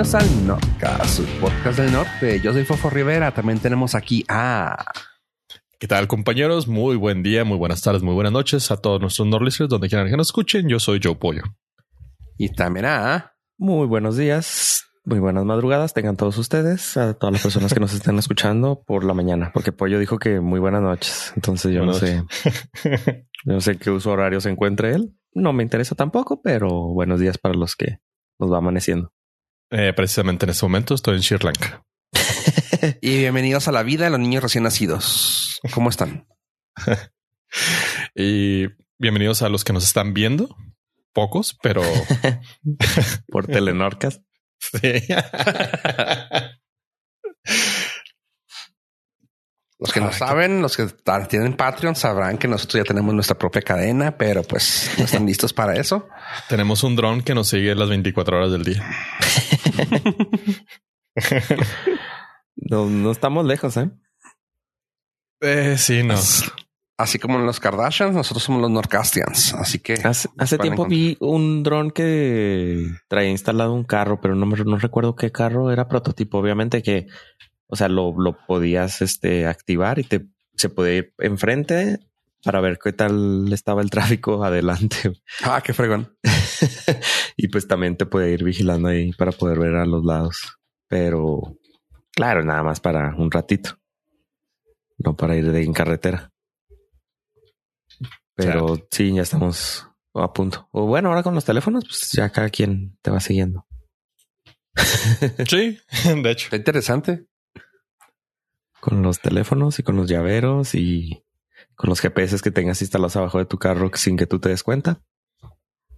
bienvenidos al Nordcast, podcast del norte. Yo soy Fofo Rivera. También tenemos aquí a. ¿Qué tal, compañeros? Muy buen día, muy buenas tardes, muy buenas noches a todos nuestros Nordlisters, donde quieran que nos escuchen. Yo soy Joe Pollo. Y también a. Muy buenos días, muy buenas madrugadas tengan todos ustedes, a todas las personas que nos estén escuchando por la mañana, porque Pollo dijo que muy buenas noches. Entonces yo Buenas no sé, yo no sé qué uso horario se encuentre él. No me interesa tampoco, pero buenos días para los que nos va amaneciendo. Eh, precisamente en este momento estoy en Sri Lanka. Y bienvenidos a la vida de los niños recién nacidos. ¿Cómo están? Y bienvenidos a los que nos están viendo. Pocos, pero Por Telenorcas. sí. Los que no saben, los que tienen Patreon sabrán que nosotros ya tenemos nuestra propia cadena, pero pues no están listos para eso. Tenemos un dron que nos sigue las 24 horas del día. No, no estamos lejos, ¿eh? Eh, sí, no. Así como en los Kardashians, nosotros somos los Nordcastians. Así que Hace, tiempo vi un dron que traía instalado un carro, pero no, me- no recuerdo qué carro era prototipo. Obviamente que, o sea, lo, lo podías este, activar y te se podía ir enfrente para ver qué tal estaba el tráfico adelante. ah, qué fregón. y pues también te puede ir vigilando ahí para poder ver a los lados. Pero claro, nada más para un ratito, no para ir de en carretera. Pero sí, ya estamos a punto. O bueno, ahora con los teléfonos, pues ya cada quien te va siguiendo. Sí, de hecho. Está interesante. Con los teléfonos y con los llaveros y con los GPS que tengas instalados abajo de tu carro sin que tú te des cuenta.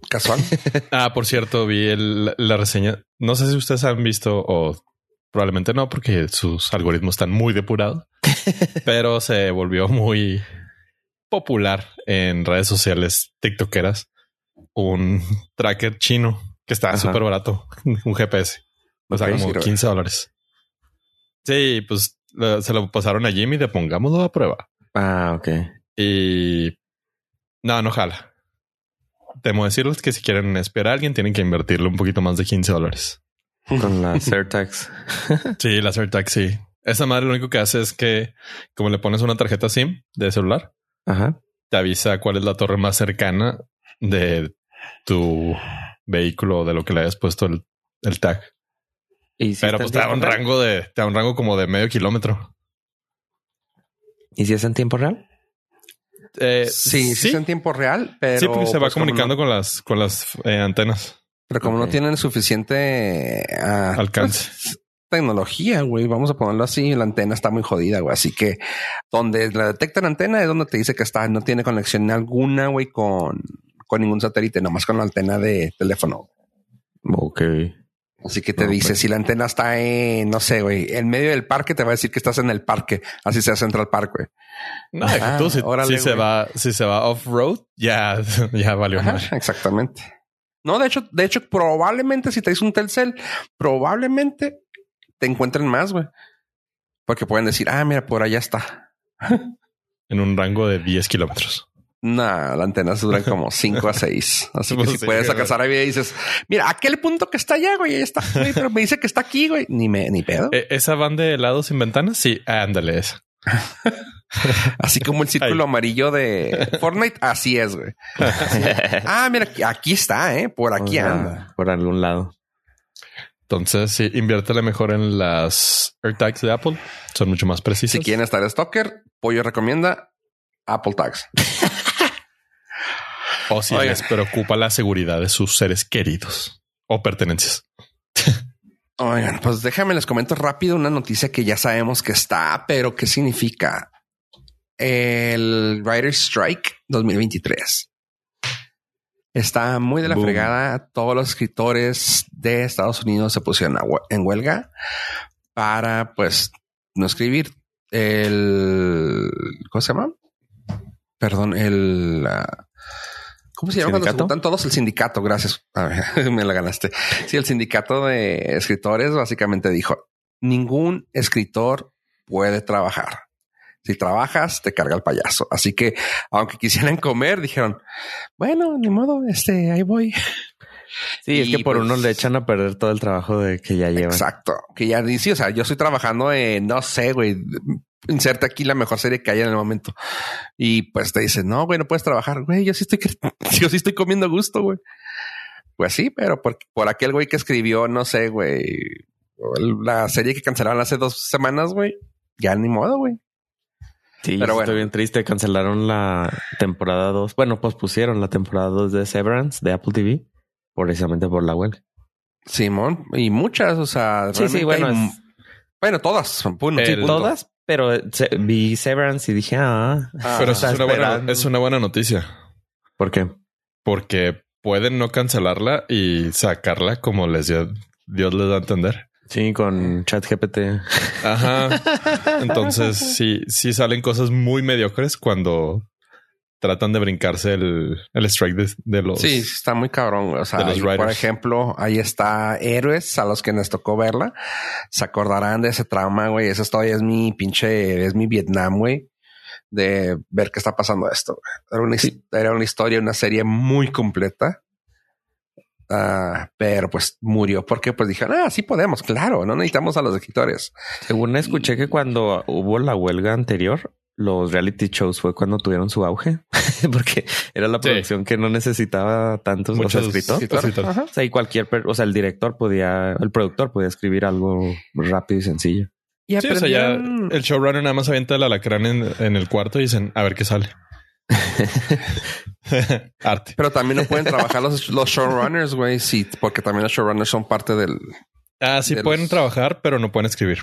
Casual. Ah, por cierto, vi el- la reseña. No sé si ustedes han visto o probablemente no, porque sus algoritmos están muy depurados, pero se volvió muy popular en redes sociales tiktokeras un tracker chino que está súper barato, un GPS. O sea, como sirve. 15 dólares. Sí, pues lo- se lo pasaron a Jimmy de pongámoslo a prueba. Ah, ok. Y no, no jala. Temo decirles que si quieren esperar a alguien, tienen que invertirle un poquito más de 15 dólares. Con las AirTags. Sí, la AirTag sí. Esa madre lo único que hace es que, como le pones una tarjeta SIM de celular, Ajá. te avisa cuál es la torre más cercana de tu vehículo o de lo que le hayas puesto el, el tag. ¿Y si Pero pues te da un real? rango de, te da un rango como de medio kilómetro. ¿Y si es en tiempo real? Eh, Sí, sí, es en tiempo real, pero Sí, porque se va pues, comunicando no- con las, con las eh, antenas pero como no tienen suficiente ah, alcance. pues, tecnología, güey, vamos a ponerlo así. La antena está muy jodida, güey. Así que donde la detecta la antena es donde te dice que está, no tiene conexión alguna, güey, con, con ningún satélite, nomás con la antena de teléfono. Ok. Así que te No, dice pues. si la antena está en, no sé, güey, en medio del parque, te va a decir que estás en el parque. Así sea Central Park, güey. No, Ah, tú, si, órale, si se va, si se va off road, ya, ya valió Ajá, exactamente. No, de hecho, de hecho, probablemente si te dice un Telcel, probablemente te encuentren más, güey. Porque pueden decir, ah, mira, por allá está. En un rango de 10 kilómetros. Nah, la antena se duran como 5 a 6. Así que Pues si sí, puedes alcanzar a ver y dices, mira, aquel punto que está allá, güey, ahí está, güey, pero me dice que está aquí, güey. Ni me, ni pedo. Eh, ¿Esa van de helados sin ventanas? Sí, ándale esa. Así como el círculo Ay. amarillo de Fortnite, así es, güey. Ah, mira, aquí- está, eh, por aquí sea, anda. Por algún lado. Entonces, sí, inviértele mejor en las AirTags de Apple. Son mucho más precisas. Si quieren estar stalker, Pollo recomienda Apple Tags. O si Oigan. les preocupa la seguridad de sus seres queridos o pertenencias. Oigan, pues déjame les comento rápido una noticia que ya sabemos que está, pero ¿qué significa? El Writer's Strike 2023. Está muy de la Boom. fregada. Todos los escritores de Estados Unidos se pusieron en huelga para, pues, no escribir. El... ¿Cómo se llama? Perdón, el... ah, ¿Cómo se llama cuando se juntan todos? El sindicato, gracias. A ver, me la ganaste. Sí, el sindicato de escritores básicamente dijo, ningún escritor puede trabajar. Si trabajas, te carga el payaso. Así que, aunque quisieran comer, dijeron, bueno, ni modo, este, ahí voy. Sí, es Y, que por pues, uno le echan a perder todo el trabajo de que ya llevan. Exacto. Que ya dice, o sea, yo estoy trabajando en, no sé, güey, inserte aquí la mejor serie que haya en el momento. Y pues te dicen, no, güey, no puedes trabajar. Güey, yo sí estoy, yo sí estoy comiendo a gusto, güey. Pues sí, pero por, por aquel güey que escribió, no sé, güey, la serie que cancelaron hace dos semanas, güey, ya ni modo, güey. Sí, Pero bueno. estoy bien triste. Cancelaron la temporada 2. Bueno, pospusieron la temporada 2 de Severance de Apple TV precisamente por la huelga. Simón, y muchas, o sea, Sí, sí, bueno, hay- es- bueno, todas, punto, El- sí, punto. Todas, pero se- vi Severance y dije, ah, Ah, Pero eso es una, buena, es una buena noticia ¿por qué? porque pueden no cancelarla y sacarla como les dio, Dios les da a entender. Sí, con ChatGPT. Ajá. Entonces sí, sí salen cosas muy mediocres cuando tratan de brincarse el, el strike de, de los. Sí, está muy cabrón. güey. O sea, de los y por ejemplo, ahí está Héroes, a los que nos tocó verla. Se acordarán de ese trauma, güey. Eso todavía es mi pinche, es mi Vietnam, güey. De ver qué está pasando esto. una, era una historia, una serie muy completa. Ah, pero pues murió porque pues dijeron, ah, sí podemos, claro, no necesitamos a los escritores. Según escuché que cuando hubo la huelga anterior, los reality shows fue cuando tuvieron su auge, porque era la Sí. producción que no necesitaba tantos o sea, Muchos escritor. escritores. O sea, y cualquier, o sea, el director podía, el productor podía escribir algo rápido y sencillo. Y Sí, o sea, ya el showrunner nada más avienta el alacrán en, en el cuarto y dicen, a ver qué sale. Arte. Pero también no pueden trabajar los, los showrunners, güey. Sí, porque también los showrunners son parte del. Ah, sí De pueden los- trabajar, pero no pueden escribir.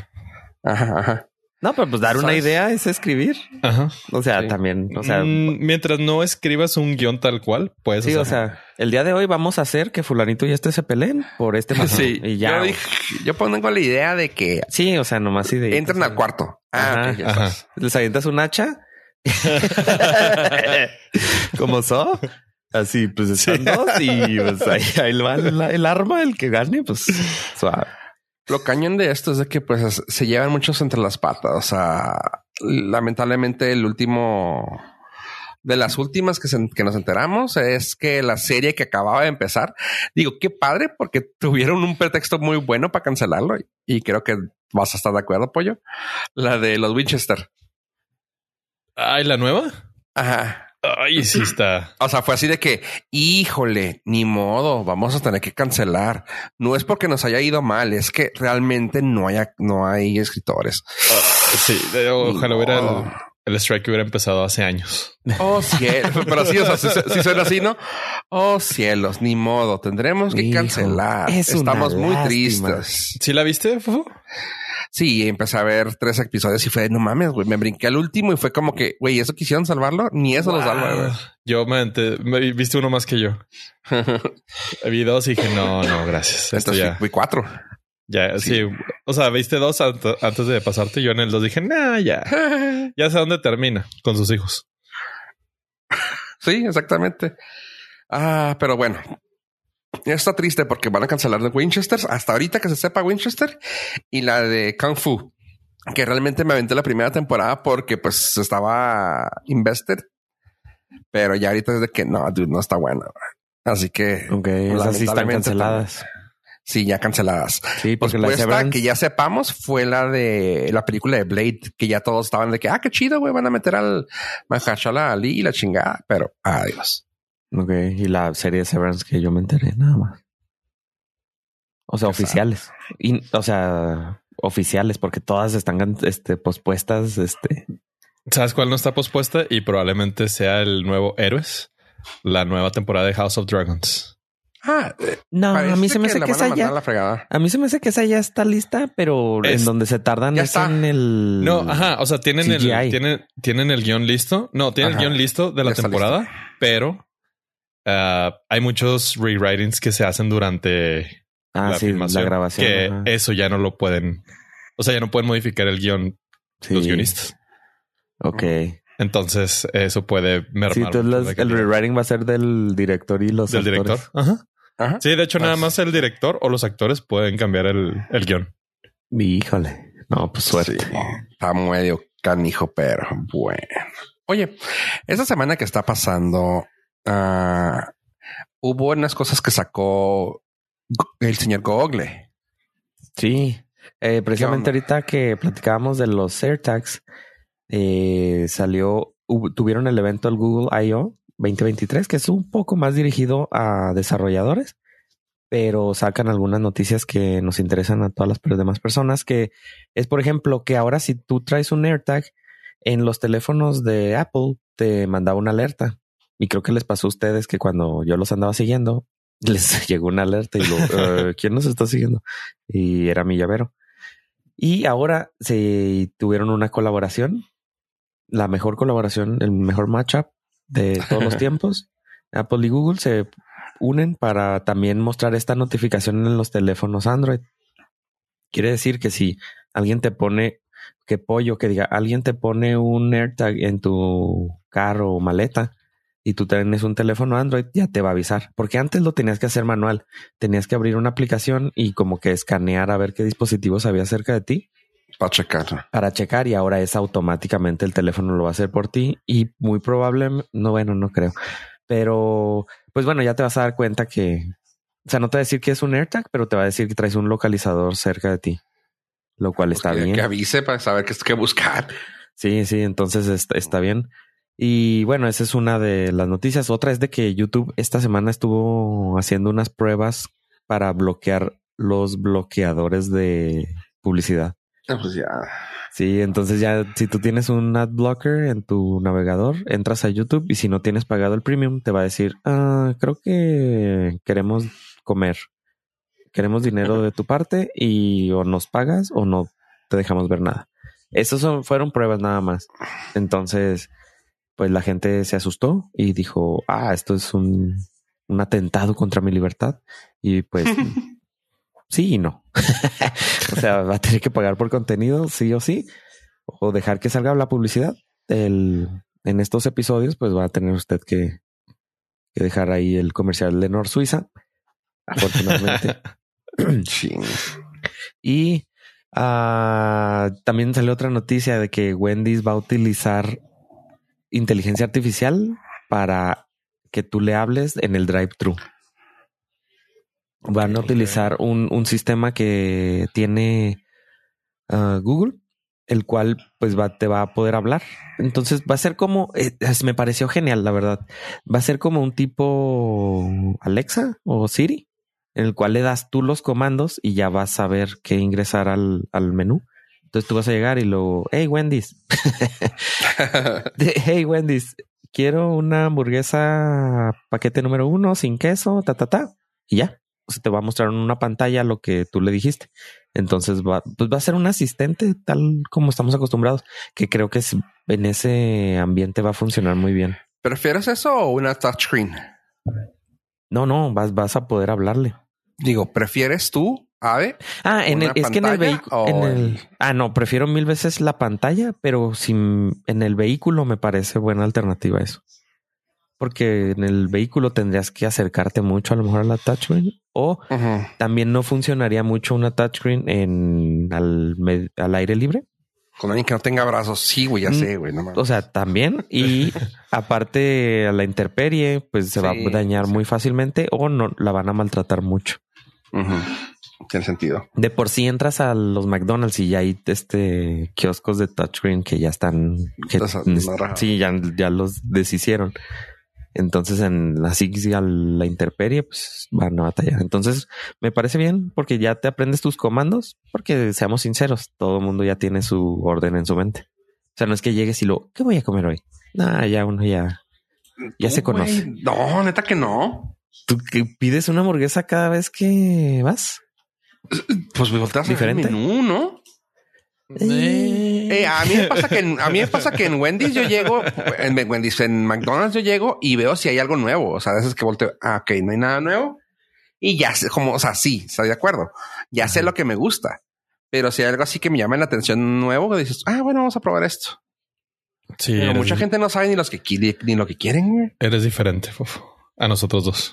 Ajá, ajá. No, pero pues dar una idea es escribir. Ajá. O sea, Sí. también, o sea, Mm, mientras no escribas un guion tal cual, puedes sí, o sea, el día de hoy vamos a hacer que fulanito y este se peleen por este motivo. Sí, y ya. Yo, dije- yo pongo la idea de que Sí, o sea, nomás idea. entren al cuarto. Ah, Ajá. Les avientas un hacha. Como so. Así, pues están dos y pues ahí, ahí va el, el arma, el que gane, pues suave. Lo cañón de esto es de que pues es- se llevan muchos entre las patas. O sea, lamentablemente el último de las últimas que, se- que nos enteramos es que la serie que acababa de empezar, digo, qué padre porque tuvieron un pretexto muy bueno para cancelarlo y creo que vas a estar de acuerdo, pollo. La de los Winchester. Ay, la nueva. Ajá. Ay, sí está. O sea, fue así de que, híjole, ni modo, vamos a tener que cancelar. No es porque nos haya ido mal, es que realmente no hay, no hay escritores. Sí, eh, ojalá hubiera el, el strike hubiera empezado hace años. Oh, cielos. Pero sí, o sea, si, si suena así, ¿no? Oh, cielos, ni modo, tendremos que Hijo, cancelar. es Estamos muy lástima. tristes. ¿Sí la viste, Fofo? Sí, empecé a ver tres episodios y fue, no mames, güey, me brinqué al último y fue como que, güey, ¿eso quisieron salvarlo? Ni eso lo salva, güey. Yo me, viste uno más que yo. Vi dos y dije, no, no, gracias. Esto Entonces, ya, fui cuatro. ya, sí. sí. O sea, viste dos ant- antes de pasarte. Yo en el dos dije, nah, ya, ya sé dónde termina con sus hijos. Sí, exactamente. Ah, pero bueno. Está triste porque van a cancelar de Winchester hasta ahorita que se sepa Winchester y la de Kung Fu, que realmente me aventé la primera temporada porque pues estaba invested, pero ya ahorita es de que no, dude, no está buena. Así que Ok, esas sí están canceladas. sí, ya canceladas. Sí, porque la Pospuesta Severance- que ya sepamos fue la de la película de Blade, que ya todos estaban de que, ah, qué chido, güey, van a meter al Mahershala Ali y la chingada, pero adiós. Ok, y la serie de Severance que yo me enteré, nada más. O sea, oficiales. Y, o sea, oficiales, porque todas están este, pospuestas. Este, ¿Sabes cuál no está pospuesta? Y probablemente sea el nuevo Héroes, la nueva temporada de House of Dragons. Ah, eh, no, a mí se me hace que esa ya. A mí se me hace que esa ya está lista, pero Es- en donde se tardan es está. en el. No, ajá. O sea, tienen el, tienen, tienen el guion listo. No, tienen Ajá. el guion listo de la temporada, pero ah, hay muchos rewritings que se hacen durante Ah, la sí, filmación. la grabación. Que ajá. eso ya no lo pueden. O sea, ya no pueden modificar el guion Sí. los guionistas. Ok. Entonces, eso puede mermar. Sí, entonces el rewriting va a ser del director y los del director. Ajá. Ajá. Sí, de hecho, nada más el director o los actores pueden cambiar el, el guion. Híjole. No, pues suerte. Sí, está medio canijo, pero bueno. Oye, esta semana que está pasando, ah, hubo unas cosas que sacó el señor Google. Sí, eh, precisamente ahorita que platicábamos de los AirTags, eh, salió, tuvieron el evento el Google I.O. 2023, que es un poco más dirigido a desarrolladores, pero sacan algunas noticias que nos interesan a todas las demás personas, que es, por ejemplo, que ahora si tú traes un AirTag en los teléfonos de Apple, te mandaba una alerta. Y creo que les pasó a ustedes que cuando yo los andaba siguiendo, les llegó una alerta y lo, eh, ¿quién nos está siguiendo? Y era mi llavero. Y ahora se tuvieron una colaboración, la mejor colaboración, el mejor matchup de todos los tiempos. Apple y Google se unen para también mostrar esta notificación en los teléfonos Android. Quiere decir que si alguien te pone, que pollo, que diga, alguien te pone un AirTag en tu carro o maleta y tú tienes un teléfono Android, ya te va a avisar. Porque antes lo tenías que hacer manual. Tenías que abrir una aplicación y como que escanear a ver qué dispositivos había cerca de ti para checar. Para checar y ahora es automáticamente el teléfono lo va a hacer por ti y muy probable, no, bueno, no creo. Pero, pues bueno, ya te vas a dar cuenta que, o sea, no te va a decir que es un AirTag, pero te va a decir que traes un localizador cerca de ti, lo cual está bien. Que avise para saber qué es que buscar. Sí, sí, entonces está, está bien. Y bueno, esa es una de las noticias. Otra es de que YouTube esta semana estuvo haciendo unas pruebas para bloquear los bloqueadores de publicidad. Ah, pues ya. Sí, entonces ya si tú tienes un ad blocker en tu navegador, entras a YouTube y si no tienes pagado el premium, te va a decir, ah, creo que queremos comer, queremos dinero de tu parte y o nos pagas o no te dejamos ver nada. Son, fueron pruebas nada más. Entonces, pues la gente se asustó y dijo, ah, esto es un, un atentado contra mi libertad. Y pues sí y no. o sea, va a tener que pagar por contenido, sí o sí, o dejar que salga la publicidad. El, en estos episodios, pues va a tener usted que, dejar ahí el comercial de Nor Suiza, afortunadamente. y uh, también salió otra noticia de que Wendy's va a utilizar inteligencia artificial para que tú le hables en el drive-thru. Van a utilizar un, un, sistema que tiene uh, Google, el cual pues va, te va a poder hablar. Entonces va a ser como, eh, me pareció genial, la verdad. Va a ser como un tipo Alexa o Siri, en el cual le das tú los comandos y ya vas a ver qué ingresar al, al menú. Entonces tú vas a llegar y luego, hey Wendy's, hey Wendy's, quiero una hamburguesa paquete número uno sin queso, ta, ta, ta. Y ya se te va a mostrar en una pantalla lo que tú le dijiste. Entonces va, pues va a ser un asistente tal como estamos acostumbrados, que creo que en ese ambiente va a funcionar muy bien. ¿Prefieres eso o una touchscreen? No, no, vas, vas a poder hablarle. Digo, ¿prefieres tú, Ave? Ah, en el, es que en el vehículo. Ah, no, prefiero mil veces la pantalla, pero sin, en el vehículo me parece buena alternativa eso porque en el vehículo tendrías que acercarte mucho a lo mejor a la touchscreen o también no funcionaría mucho una touchscreen en al, al aire libre. Con alguien que no tenga brazos, sí, güey, ya mm, sé, güey. o sea, también. Y aparte a la intemperie, pues se va a dañar muy fácilmente o no la van a maltratar mucho. Tiene sentido. De por sí entras a los McDonald's y ya hay este kioscos de touchscreen que ya están, que, sí, ya, ya los deshicieron. Entonces, en así a la interperie, pues van a batallar. Entonces, me parece bien porque ya te aprendes tus comandos, porque seamos sinceros, todo el mundo ya tiene su orden en su mente. O sea, no es que llegues y lo, ¿qué voy a comer hoy? Nah, ya uno ya, ya se conoce. No, neta que no. ¿Tú que pides una hamburguesa cada vez que vas? Pues me volteas diferente. menú, ¿no? Eh. Eh, a mí me pasa que en, a mí me pasa que en Wendy's yo llego, en Wendy's, en McDonald's yo llego y veo si hay algo nuevo. O sea, a veces que volteo, ah, ok, no hay nada nuevo. Y ya sé, como, o sea, sí, estoy de acuerdo. Ya sé lo que me gusta. Pero si hay algo así que me llama la atención nuevo, dices, ah, bueno, vamos a probar esto. Sí. Pero mucha gente no sabe ni los que ni lo que quieren. Eres diferente a nosotros dos.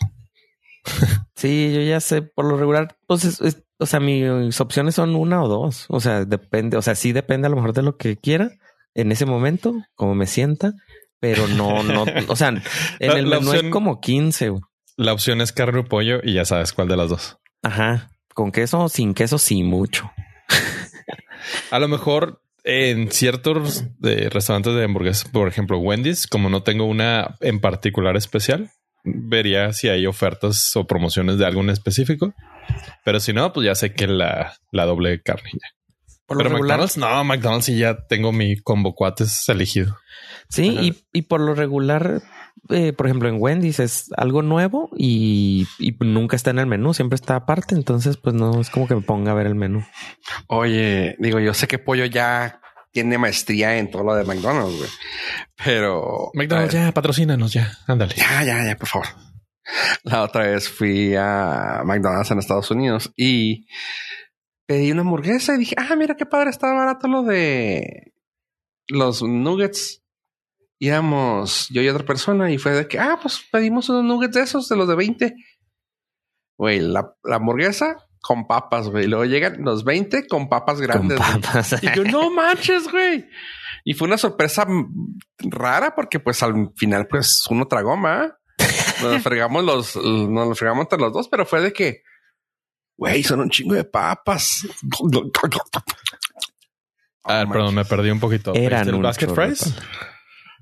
sí, yo ya sé. Por lo regular, pues es, o sea, mis opciones son una o dos. O sea, depende, o sea, sí depende a lo mejor de lo que quiera en ese momento, como me sienta, pero no, no, o sea, en el menú hay como 15. la opción es carne o pollo y ya sabes cuál de las dos. Ajá. Con queso, sin queso, sí, mucho. A lo mejor en ciertos eh, restaurantes de hamburguesas, por ejemplo, Wendy's, como no tengo una en particular especial, vería si hay ofertas o promociones de algo en específico. Pero si no, pues ya sé que la, la doble carne. ya. Por lo Pero regular, McDonald's, no, McDonald's sí ya tengo mi combo cuates elegido. sí, y, y por lo regular, eh, por ejemplo, en Wendy's es algo nuevo y, y nunca está en el menú, siempre está aparte. Entonces, pues no es como que me ponga a ver el menú. Oye, digo, yo sé que Pollo ya tiene maestría en todo lo de McDonald's, güey. Pero... McDonald's, ya, patrocínanos, ya, ándale. ya, ya, ya, por favor. La otra vez fui a McDonald's en Estados Unidos y pedí una hamburguesa y dije, ah, mira qué padre, está barato lo de los nuggets. Íbamos yo y otra persona y fue de que, ah, pues pedimos unos nuggets de esos, de los de 20. Güey, la, la hamburguesa con papas, güey. Luego llegan los 20 con papas grandes. papas. Y yo, no manches, güey. Y fue una sorpresa rara porque pues al final pues uno tragó, ¿ma? Nos fregamos los, nos fregamos entre los dos, pero fue de que, güey, son un chingo de papas. Ah, Oh, perdón, me perdí un poquito. Eran ¿Viste el un basket fries?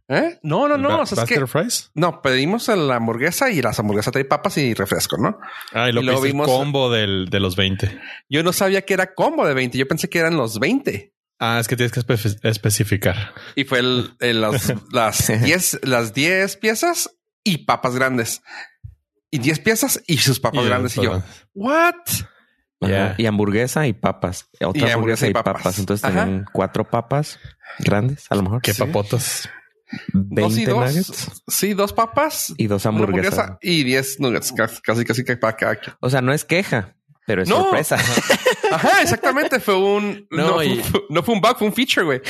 ¿Eh? No, no, no. Ba- o sea, es que fries. no pedimos la hamburguesa y las hamburguesas trae papas y refresco, ¿no? Ah, y lo Y vimos- el combo del, de los 20. Yo no sabía que era combo de 20. Yo pensé que eran los 20. Ah, es que tienes que espe- especificar. Y fue el, el- las, las 10, las 10 piezas y papas grandes. Y 10 piezas y sus papas Y- grandes. Y yo, what? Y hamburguesa y papas. Otra Y hamburguesa y papas. papas. Entonces Ajá. tenían cuatro papas grandes, a lo mejor. Qué Sí. papotas. Dos y 20 dos. nuggets Sí, dos papas. y dos una hamburguesas. hamburguesa y 10 nuggets. Casi, casi, casi que para cada quien. O sea, no es queja, pero es No. sorpresa. Ajá, exactamente. Fue un, No, no, y- fue, no fue un bug, fue un feature, güey.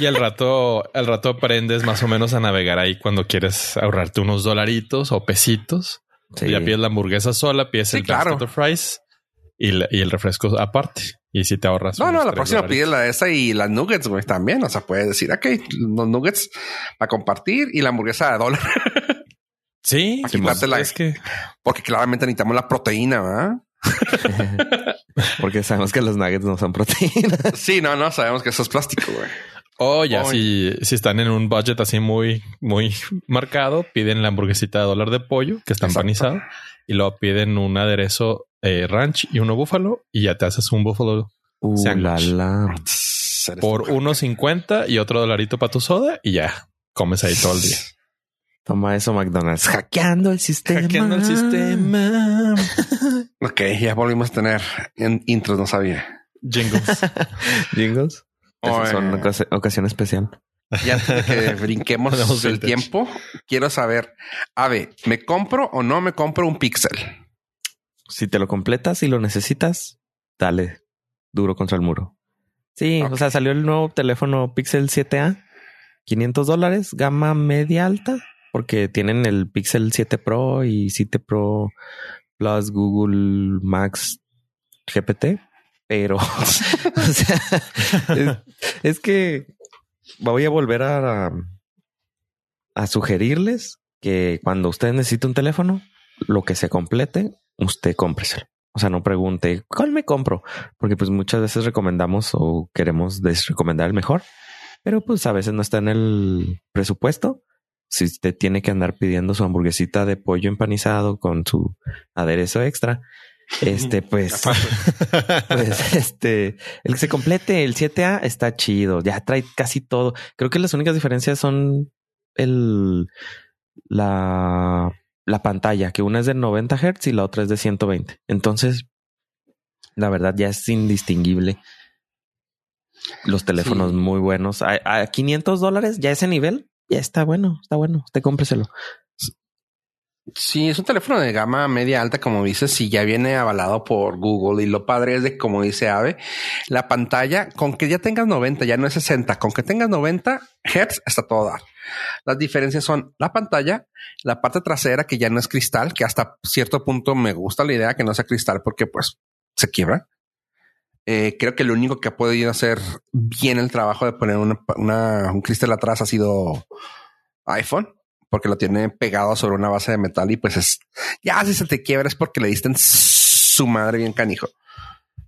Y al rato, al rato aprendes más o menos a navegar ahí cuando quieres ahorrarte unos dolaritos o pesitos. Sí. Ya pides la hamburguesa sola, pides Sí, el claro. basket of fries y, la- y el refresco aparte. Y si te ahorras. No, no, la próxima pide la de esa y las nuggets, güey, también. O sea, puedes decir, ok, los nuggets para compartir y la hamburguesa a dólar. Sí, pues, la- es que Porque claramente necesitamos la proteína, ¿verdad? Porque sabemos que los nuggets no son proteínas. Sí, no, no, sabemos que eso es plástico, güey. O ya si, si están en un budget así muy, muy marcado, piden la hamburguesita de dólar de pollo que está Exacto. empanizado y luego piden un aderezo eh, ranch y uno búfalo y ya te haces un búfalo Uh, la, Sandwich. la. Eres por un- 1.50 y otro dolarito para tu soda y ya comes ahí todo el día. Toma eso, McDonald's. Hackeando el sistema. Hackeando el sistema. Ok, ya volvimos a tener en intros, no sabía. Jingles. Jingles. Esas son ocas- ocasión especial. Y antes de que brinquemos el vintage. tiempo, quiero saber, a ver, ¿me compro o no me compro un Pixel? Si te lo completas y lo necesitas, dale duro contra el muro. Sí, o sea, salió el nuevo teléfono Pixel 7A, 500 dólares, gama media alta, porque tienen el Pixel 7 Pro y 7 Pro Plus Google Max GPT, pero o sea, es, es que voy a volver a, a sugerirles que cuando usted necesite un teléfono, lo que se complete, usted cómpreselo. O sea, no pregunte cuál me compro, porque pues muchas veces recomendamos o queremos desrecomendar el mejor, pero pues a veces no está en el presupuesto. Si usted tiene que andar pidiendo su hamburguesita de pollo empanizado con su aderezo extra, este pues, pues este, el que se complete, el 7A está chido, ya trae casi todo. Creo que las únicas diferencias son el la la pantalla, que una es de 90 Hz y la otra es de 120. Entonces, la verdad ya es indistinguible. Los teléfonos Sí. muy buenos. A, a 500 dólares, ya ese nivel, ya está bueno, está bueno. Usted cómpreselo. Sí, es un teléfono de gama media alta, como dices, y ya viene avalado por Google. Y lo padre es de, como dice Ave, la pantalla, con que ya tengas 90, ya no es 60, con que tengas 90 Hz, está todo dar. Las diferencias son la pantalla, la parte trasera, que ya no es cristal, que hasta cierto punto me gusta la idea que no sea cristal porque pues se quiebra. Eh, creo que lo único que ha podido hacer bien el trabajo de poner una, un cristal atrás ha sido iPhone porque lo tiene pegado sobre una base de metal y pues es ya si se te quiebra es porque le diste en su madre bien canijo.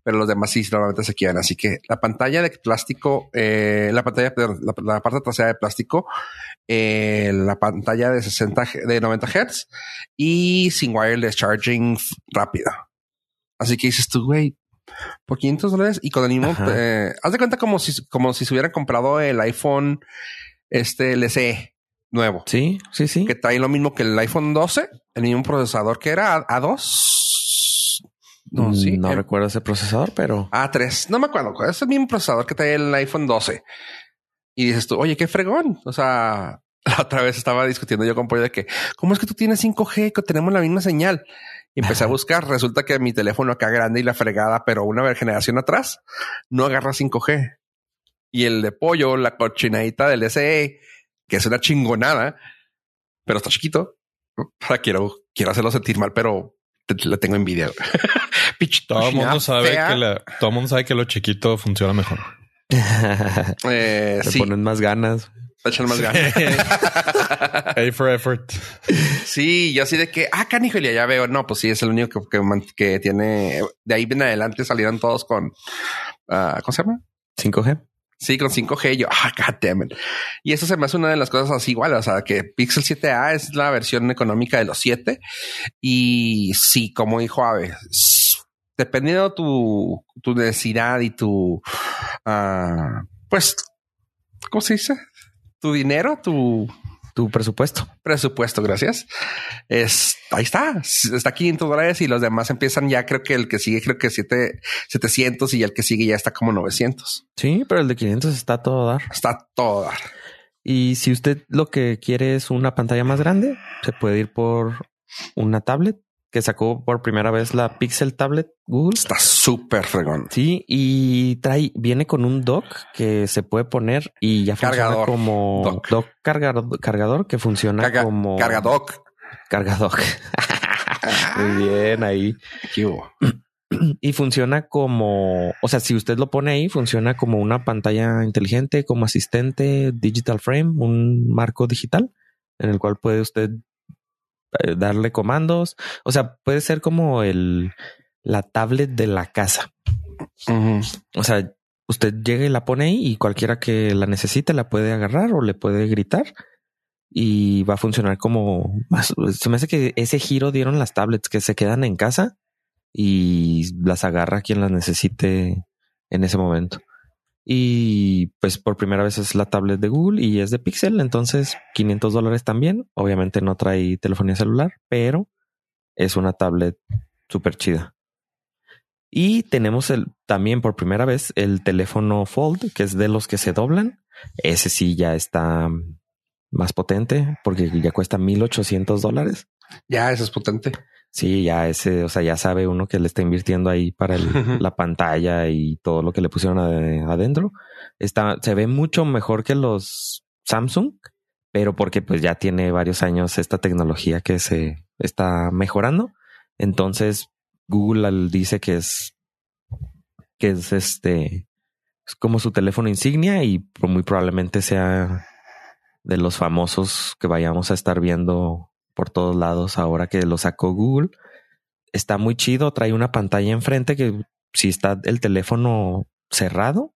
Pero los demás sí normalmente se quiebran. Así que la pantalla de plástico, eh, la pantalla, la, la, parte trasera de plástico, eh, la pantalla de 60, de 90 Hz y sin wireless charging rápida. Así que dices tú, güey, por 500 dólares y con el mismo, eh, haz de cuenta como si, como si se hubiera comprado el iPhone, este LCE nuevo. Sí, sí, sí. Que trae lo mismo que el iPhone 12, el mismo procesador que era A2 no, mm, sí. No recuerdo ese procesador, pero. A3. No me acuerdo. Es el mismo procesador que trae el iPhone 12. Y dices tú, oye, qué fregón. O sea, la otra vez estaba discutiendo yo con Pollo de que, ¿cómo es que tú tienes 5G que tenemos la misma señal? Y empecé a buscar. Resulta que mi teléfono acá grande y la fregada, pero una generación atrás no agarra 5G. Y el de pollo, la cochinadita del SE, que es una chingonada, pero está chiquito. Para quiero, quiero hacerlo sentir mal, pero le tengo envidia. todo el mundo sabe que todo mundo sabe que lo chiquito funciona mejor. eh, ponen más ganas. Echan más ganas. A for effort. Sí, yo así de que, ah, canijo, ya veo. No, pues sí, es el único que, que, tiene. De ahí en adelante salieron todos con, uh, ¿cómo se llama? 5G. Sí, con 5G. Yo, ah, Y eso se me hace una de las cosas así igual. O sea, que Pixel 7A es la versión económica de los 7. Y sí, como dijo Ave, dependiendo tu, tu necesidad y tu, uh, pues, ¿cómo se dice? Tu dinero, tu tu presupuesto. Presupuesto, gracias. Es ahí está, está 500 dólares y los demás empiezan ya. Creo que el que sigue, creo que 7, 700 y el que sigue ya está como 900. Sí, pero el de 500 está todo dar. Está todo dar. Y si usted lo que quiere es una pantalla más grande, se puede ir por una tablet que sacó por primera vez la Pixel Tablet Google. Está súper fregón. Sí, y trae, viene con un dock que se puede poner y ya funciona como dock, cargador, cargador que funciona como cargadoc. Cargadoc. Muy bien ahí. Y funciona como, o sea, si usted lo pone ahí, funciona como una pantalla inteligente, como asistente, digital frame, un marco digital en el cual puede usted darle comandos. O sea, puede ser como el la tablet de la casa. O sea, usted llega y la pone ahí y cualquiera que la necesite la puede agarrar o le puede gritar y va a funcionar como Se me hace que ese giro dieron las tablets que se quedan en casa y las agarra quien las necesite en ese momento. Y pues por primera vez es la tablet de Google y es de Pixel, entonces 500 dólares también. Obviamente no trae telefonía celular, pero es una tablet súper chida. Y tenemos el, también por primera vez el teléfono Fold, que es de los que se doblan. Ese sí ya está más potente porque ya cuesta 1800 dólares. Ya, eso es potente. Sí, ya ese, o sea, ya sabe uno que le está invirtiendo ahí para la pantalla y todo lo que le pusieron adentro. Está, se ve mucho mejor que los Samsung, pero porque pues ya tiene varios años esta tecnología que se está mejorando. Entonces Google dice que es que es este es como su teléfono insignia y muy probablemente sea de los famosos que vayamos a estar viendo por todos lados ahora que lo sacó Google. Está muy chido, trae una pantalla enfrente que si está el teléfono cerrado,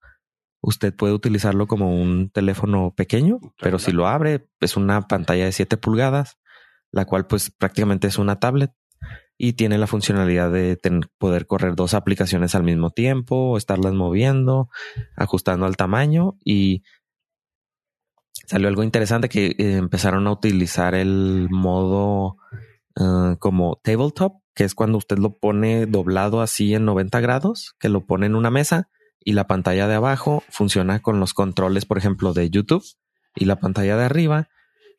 usted puede utilizarlo como un teléfono pequeño, pero si lo abre es una pantalla de 7 pulgadas, la cual pues prácticamente es una tablet y tiene la funcionalidad de poder correr dos aplicaciones al mismo tiempo, estarlas moviendo, ajustando al tamaño y salió algo interesante que eh, empezaron a utilizar el modo uh, como tabletop, que es cuando usted lo pone doblado así en 90 grados, que lo pone en una mesa y la pantalla de abajo funciona con los controles, por ejemplo, de YouTube y la pantalla de arriba,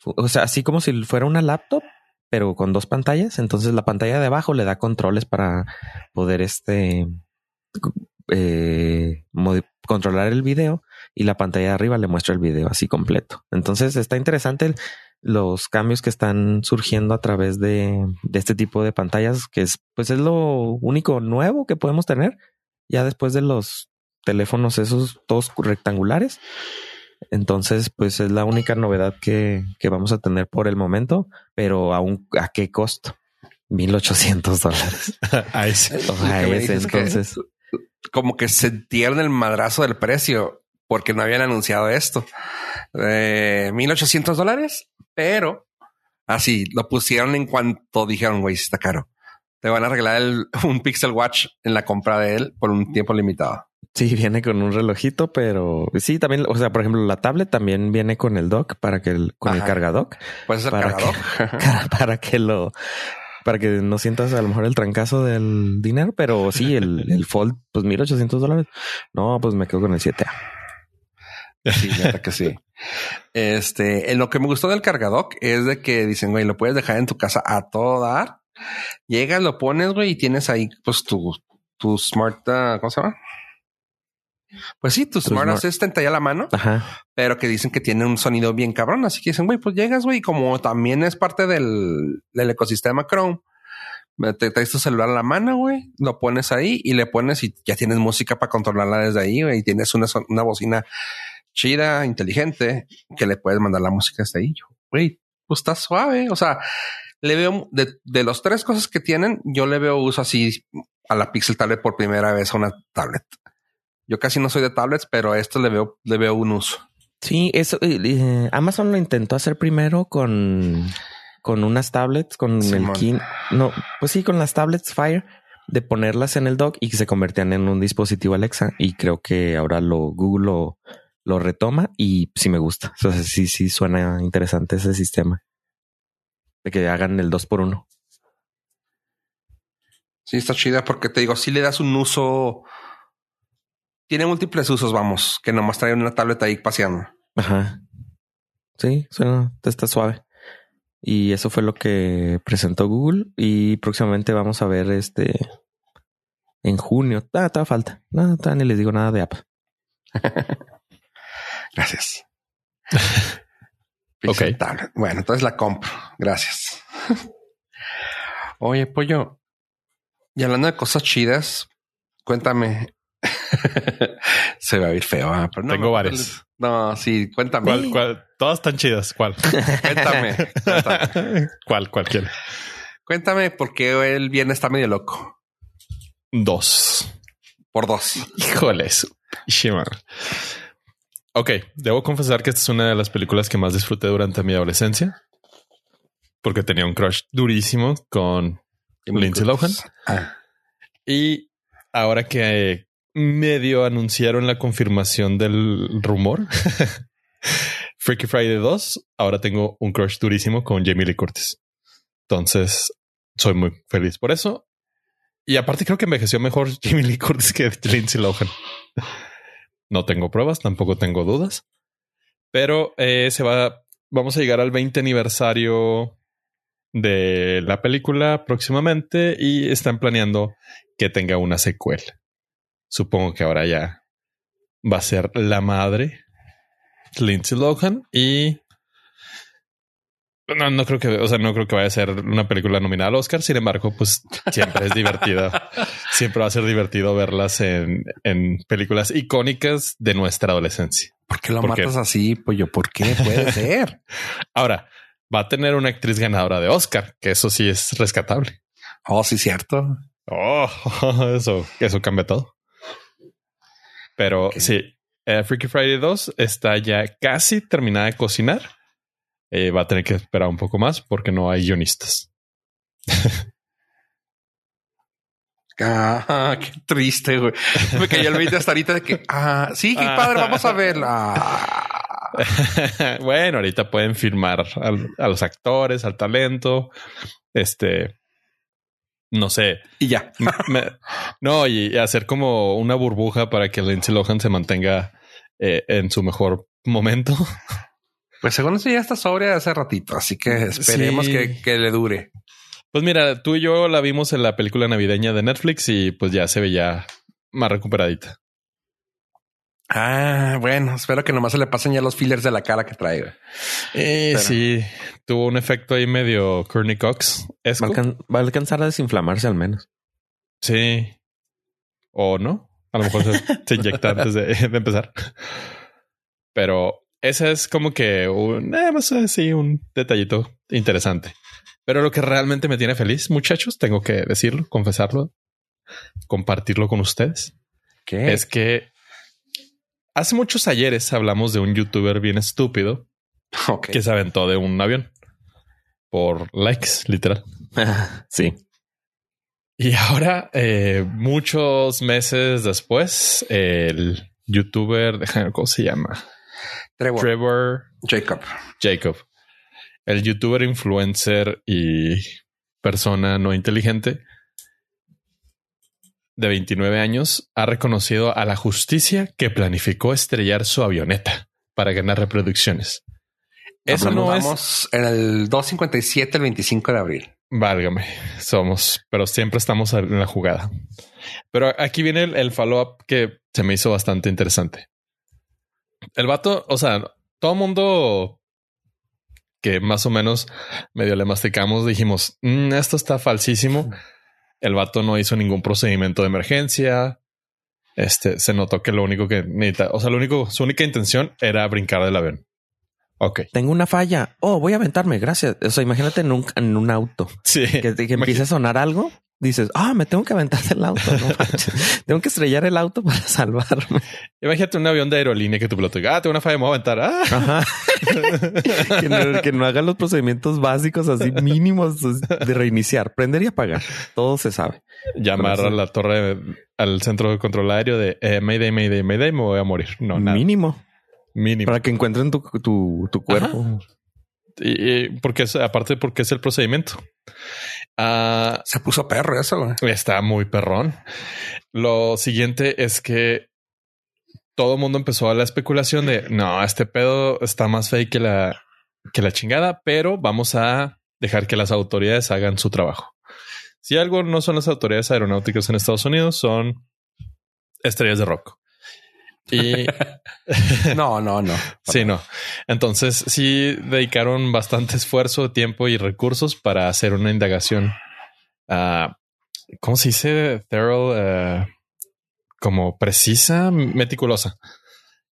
o sea, así como si fuera una laptop, pero con dos pantallas. Entonces la pantalla de abajo le da controles para poder este eh, controlar el video y la pantalla de arriba le muestra el video así completo. Entonces está interesante los cambios que están surgiendo a través de, este tipo de pantallas, que es pues es lo único nuevo que podemos tener ya después de los teléfonos esos todos rectangulares. Entonces, pues es la única novedad que, que vamos a tener por el momento, pero aún a qué costo? 1800 dólares. Me ese, dices es que- entonces, Como que sentieron el madrazo del precio porque no habían anunciado esto. Eh, 1800 dólares, pero así lo pusieron en cuanto dijeron, güey, está caro. Te van a regalar el- un Pixel Watch en la compra de él por un tiempo limitado. sí viene con un relojito, pero sí, también, o sea, por ejemplo, la tablet también viene con el dock para que el, con el Ajá. cargadock, Puedes ser ¿Para cargador. para que lo, para que no sientas a lo mejor el trancazo del dinero, pero sí, el, el Fold, pues 1800 dólares. No, pues me quedo con el 7A. Sí, que sí. Este, lo que me gustó del cargadoc es de que dicen, güey, lo puedes dejar en tu casa a todo dar. Llegas, lo pones, güey, y tienes ahí, pues tu, tu smart, ah, ¿cómo se llama? Pues sí, tu, smart, smart- assistant ahí a la mano, Ajá. pero que dicen que tiene un sonido bien cabrón. Así que dicen, güey, pues llegas, güey, como también es parte del, del ecosistema Chrome. Te traes tu celular a la mano, güey, lo pones ahí y le pones y ya tienes música para controlarla desde ahí, güey, y tienes una, una bocina chida, inteligente, que le puedes mandar la música desde ahí. Yo, Güey, pues está suave. O sea, le veo de, de los tres cosas que tienen, yo le veo uso así a la Pixel Tablet por primera vez a una tablet. Yo casi no soy de tablets, pero a esto le veo, le veo un uso. Sí, eso, eh, eh, Amazon lo intentó hacer primero con, con unas tablets, con Simón. el Kin, no, pues sí, con las tablets Fire, de ponerlas en el dock y que se convertían en un dispositivo Alexa. Y creo que ahora lo Google lo, lo retoma y sí me gusta. O sea, sí, sí suena interesante ese sistema. De que hagan el 2 por 1 Sí, está chida porque te digo, si le das un uso, tiene múltiples usos, vamos, que nomás trae una tablet ahí paseando. Ajá. Sí, suena, está suave. Y eso fue lo que presentó Google. Y próximamente vamos a ver este en junio. Ah, todavía falta. Todavía ni les digo nada de Apple. Gracias. Ok. Tablet. Bueno, entonces la compro. Gracias. Oye, pollo. Y hablando de cosas chidas, cuéntame. Se va a ir feo. ah, pero no, Tengo no, varias. No, sí, cuéntame. ¿Cuál, cuál? Todas están chidas. ¿Cuál? Cuéntame. Cuéntame. ¿Cuál? Cualquiera. Cuéntame por qué el viernes está medio loco. Dos. Por dos. Híjoles. Shima. Ok, debo confesar que esta es una de las películas que más disfruté durante mi adolescencia. Porque tenía un crush durísimo con Lindsay Lohan. Ah, Y ahora que medio anunciaron la confirmación del rumor, Freaky Friday 2, ahora tengo un crush durísimo con Jamie Lee Curtis. Entonces, soy muy feliz por eso. Y aparte creo que envejeció mejor Jamie Lee Curtis que Lindsay Lohan. No tengo pruebas, tampoco tengo dudas. Pero eh, se va, vamos a llegar al 20 aniversario de la película próximamente y están planeando que tenga una secuela. Supongo que ahora ya va a ser la madre Lindsay Lohan y no, no creo que, o sea, no creo que vaya a ser una película nominada al Oscar. Sin embargo, pues siempre es divertida. siempre va a ser divertido verlas en, en películas icónicas de nuestra adolescencia. ¿Por qué lo ¿Por qué? matas así, pollo? ¿Por qué puede ser? Ahora va a tener una actriz ganadora de Oscar, que eso sí es rescatable. Oh, sí, cierto. Oh, eso, eso cambia todo. Pero sí, eh, Freaky Friday 2 está ya casi terminada de cocinar. Eh, va a tener que esperar un poco más porque no hay guionistas. Ah, qué triste, güey. Me cayó el 20 hasta ahorita de que, ah, sí, qué padre, vamos a verla. bueno, ahorita pueden firmar al- a los actores, al talento. Este, no sé, Y ya. Me- no, y hacer como una burbuja para que Lindsay Lohan se mantenga eh, en su mejor momento. Pues según eso ya está sobria hace ratito, así que esperemos Sí. que, que le dure. Pues mira, tú y yo la vimos en la película navideña de Netflix y pues ya se veía más recuperadita. Ah, bueno, espero que nomás se le pasen ya los fillers de la cara que trae. Eh, Pero- sí, tuvo un efecto ahí medio Courtney Cox. Va a, alcan- va a alcanzar a desinflamarse al menos. Sí. O no. A lo mejor se, se inyecta antes de, de empezar. Pero ese es como que un, eh, más así, un detallito interesante. Pero lo que realmente me tiene feliz, muchachos, tengo que decirlo, confesarlo, compartirlo con ustedes, ¿Qué? es que hace muchos ayeres hablamos de un youtuber bien estúpido que se aventó de un avión por likes, literal. sí. Y ahora, eh, muchos meses después, el youtuber, cómo se llama, Trevor. Trevor Jacob. Jacob, el youtuber influencer y persona no inteligente de 29 años, ha reconocido a la justicia que planificó estrellar su avioneta para ganar reproducciones. Eso no es Vamos en el 257 el 25 de abril. Válgame, somos, pero siempre estamos en la jugada. Pero aquí viene el, el follow-up que se me hizo bastante interesante. El vato, o sea, todo mundo que más o menos medio le masticamos, dijimos, "Mm, esto está falsísimo. El vato no hizo ningún procedimiento de emergencia. Este se notó que lo único que necesita, o sea, lo único, su única intención era brincar del avión. Ok. Tengo una falla. Oh, voy a aventarme. Gracias. O sea, imagínate en un, en un auto Sí. que, que empiece a sonar algo. Dices, ah, me tengo que aventar del auto. No tengo que estrellar el auto para salvarme. Imagínate un avión de aerolínea que tu piloto diga, ah, tengo una falla, me voy a aventar. Ah. Ajá. que, no, que no haga los procedimientos básicos así mínimos de reiniciar, prender y apagar. Todo se sabe. llamar a la torre, al centro de control aéreo de eh, Mayday, Mayday, Mayday, me voy a morir. No, nada. Mínimo. Mínimo. Para que encuentren tu, tu, tu cuerpo. Y porque es, aparte, porque es el procedimiento. Ah, Se puso perro eso. güey. está muy perrón. Lo siguiente es que todo el mundo empezó a la especulación de no, este pedo está más fake que la, que la chingada, pero vamos a dejar que las autoridades hagan su trabajo. Si algo no son las autoridades aeronáuticas en Estados Unidos, son estrellas de rock. Y No, no, no. sí, no. Entonces sí dedicaron bastante esfuerzo, tiempo y recursos para hacer una indagación. ah, ¿Cómo se dice? Thorough, eh, como precisa, meticulosa.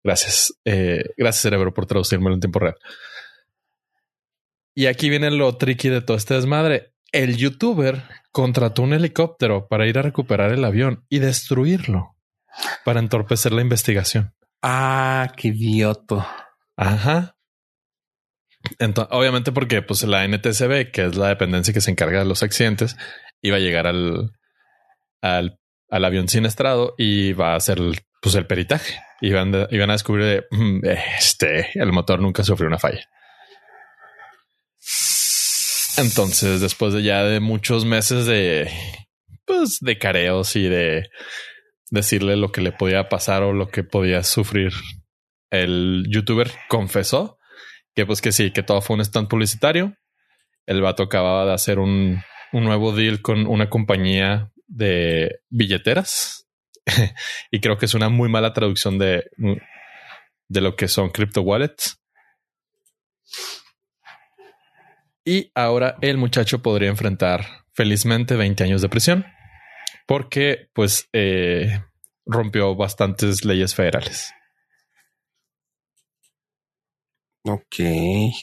Gracias. Eh, gracias, cerebro, por traducírmelo en tiempo real. Y aquí viene lo tricky de todo este desmadre. El youtuber contrató un helicóptero para ir a recuperar el avión y destruirlo para entorpecer la investigación. Ah, qué idiota. Ajá. Entonces, obviamente porque pues la NTCB, que es la dependencia que se encarga de los accidentes, iba a llegar al, al, al avión siniestrado y va a hacer el, pues el peritaje. Iban, de- iban a descubrir de, "Mm, este, el motor nunca sufrió una falla. Entonces, después de ya de muchos meses de, pues, de careos y de decirle lo que le podía pasar o lo que podía sufrir, el youtuber confesó que pues que sí, que todo fue un stand publicitario. El vato acababa de hacer un, un nuevo deal con una compañía de billeteras y creo que es una muy mala traducción de, de lo que son crypto wallets. Y ahora el muchacho podría enfrentar felizmente 20 años de prisión porque pues eh, rompió bastantes leyes federales. Ok,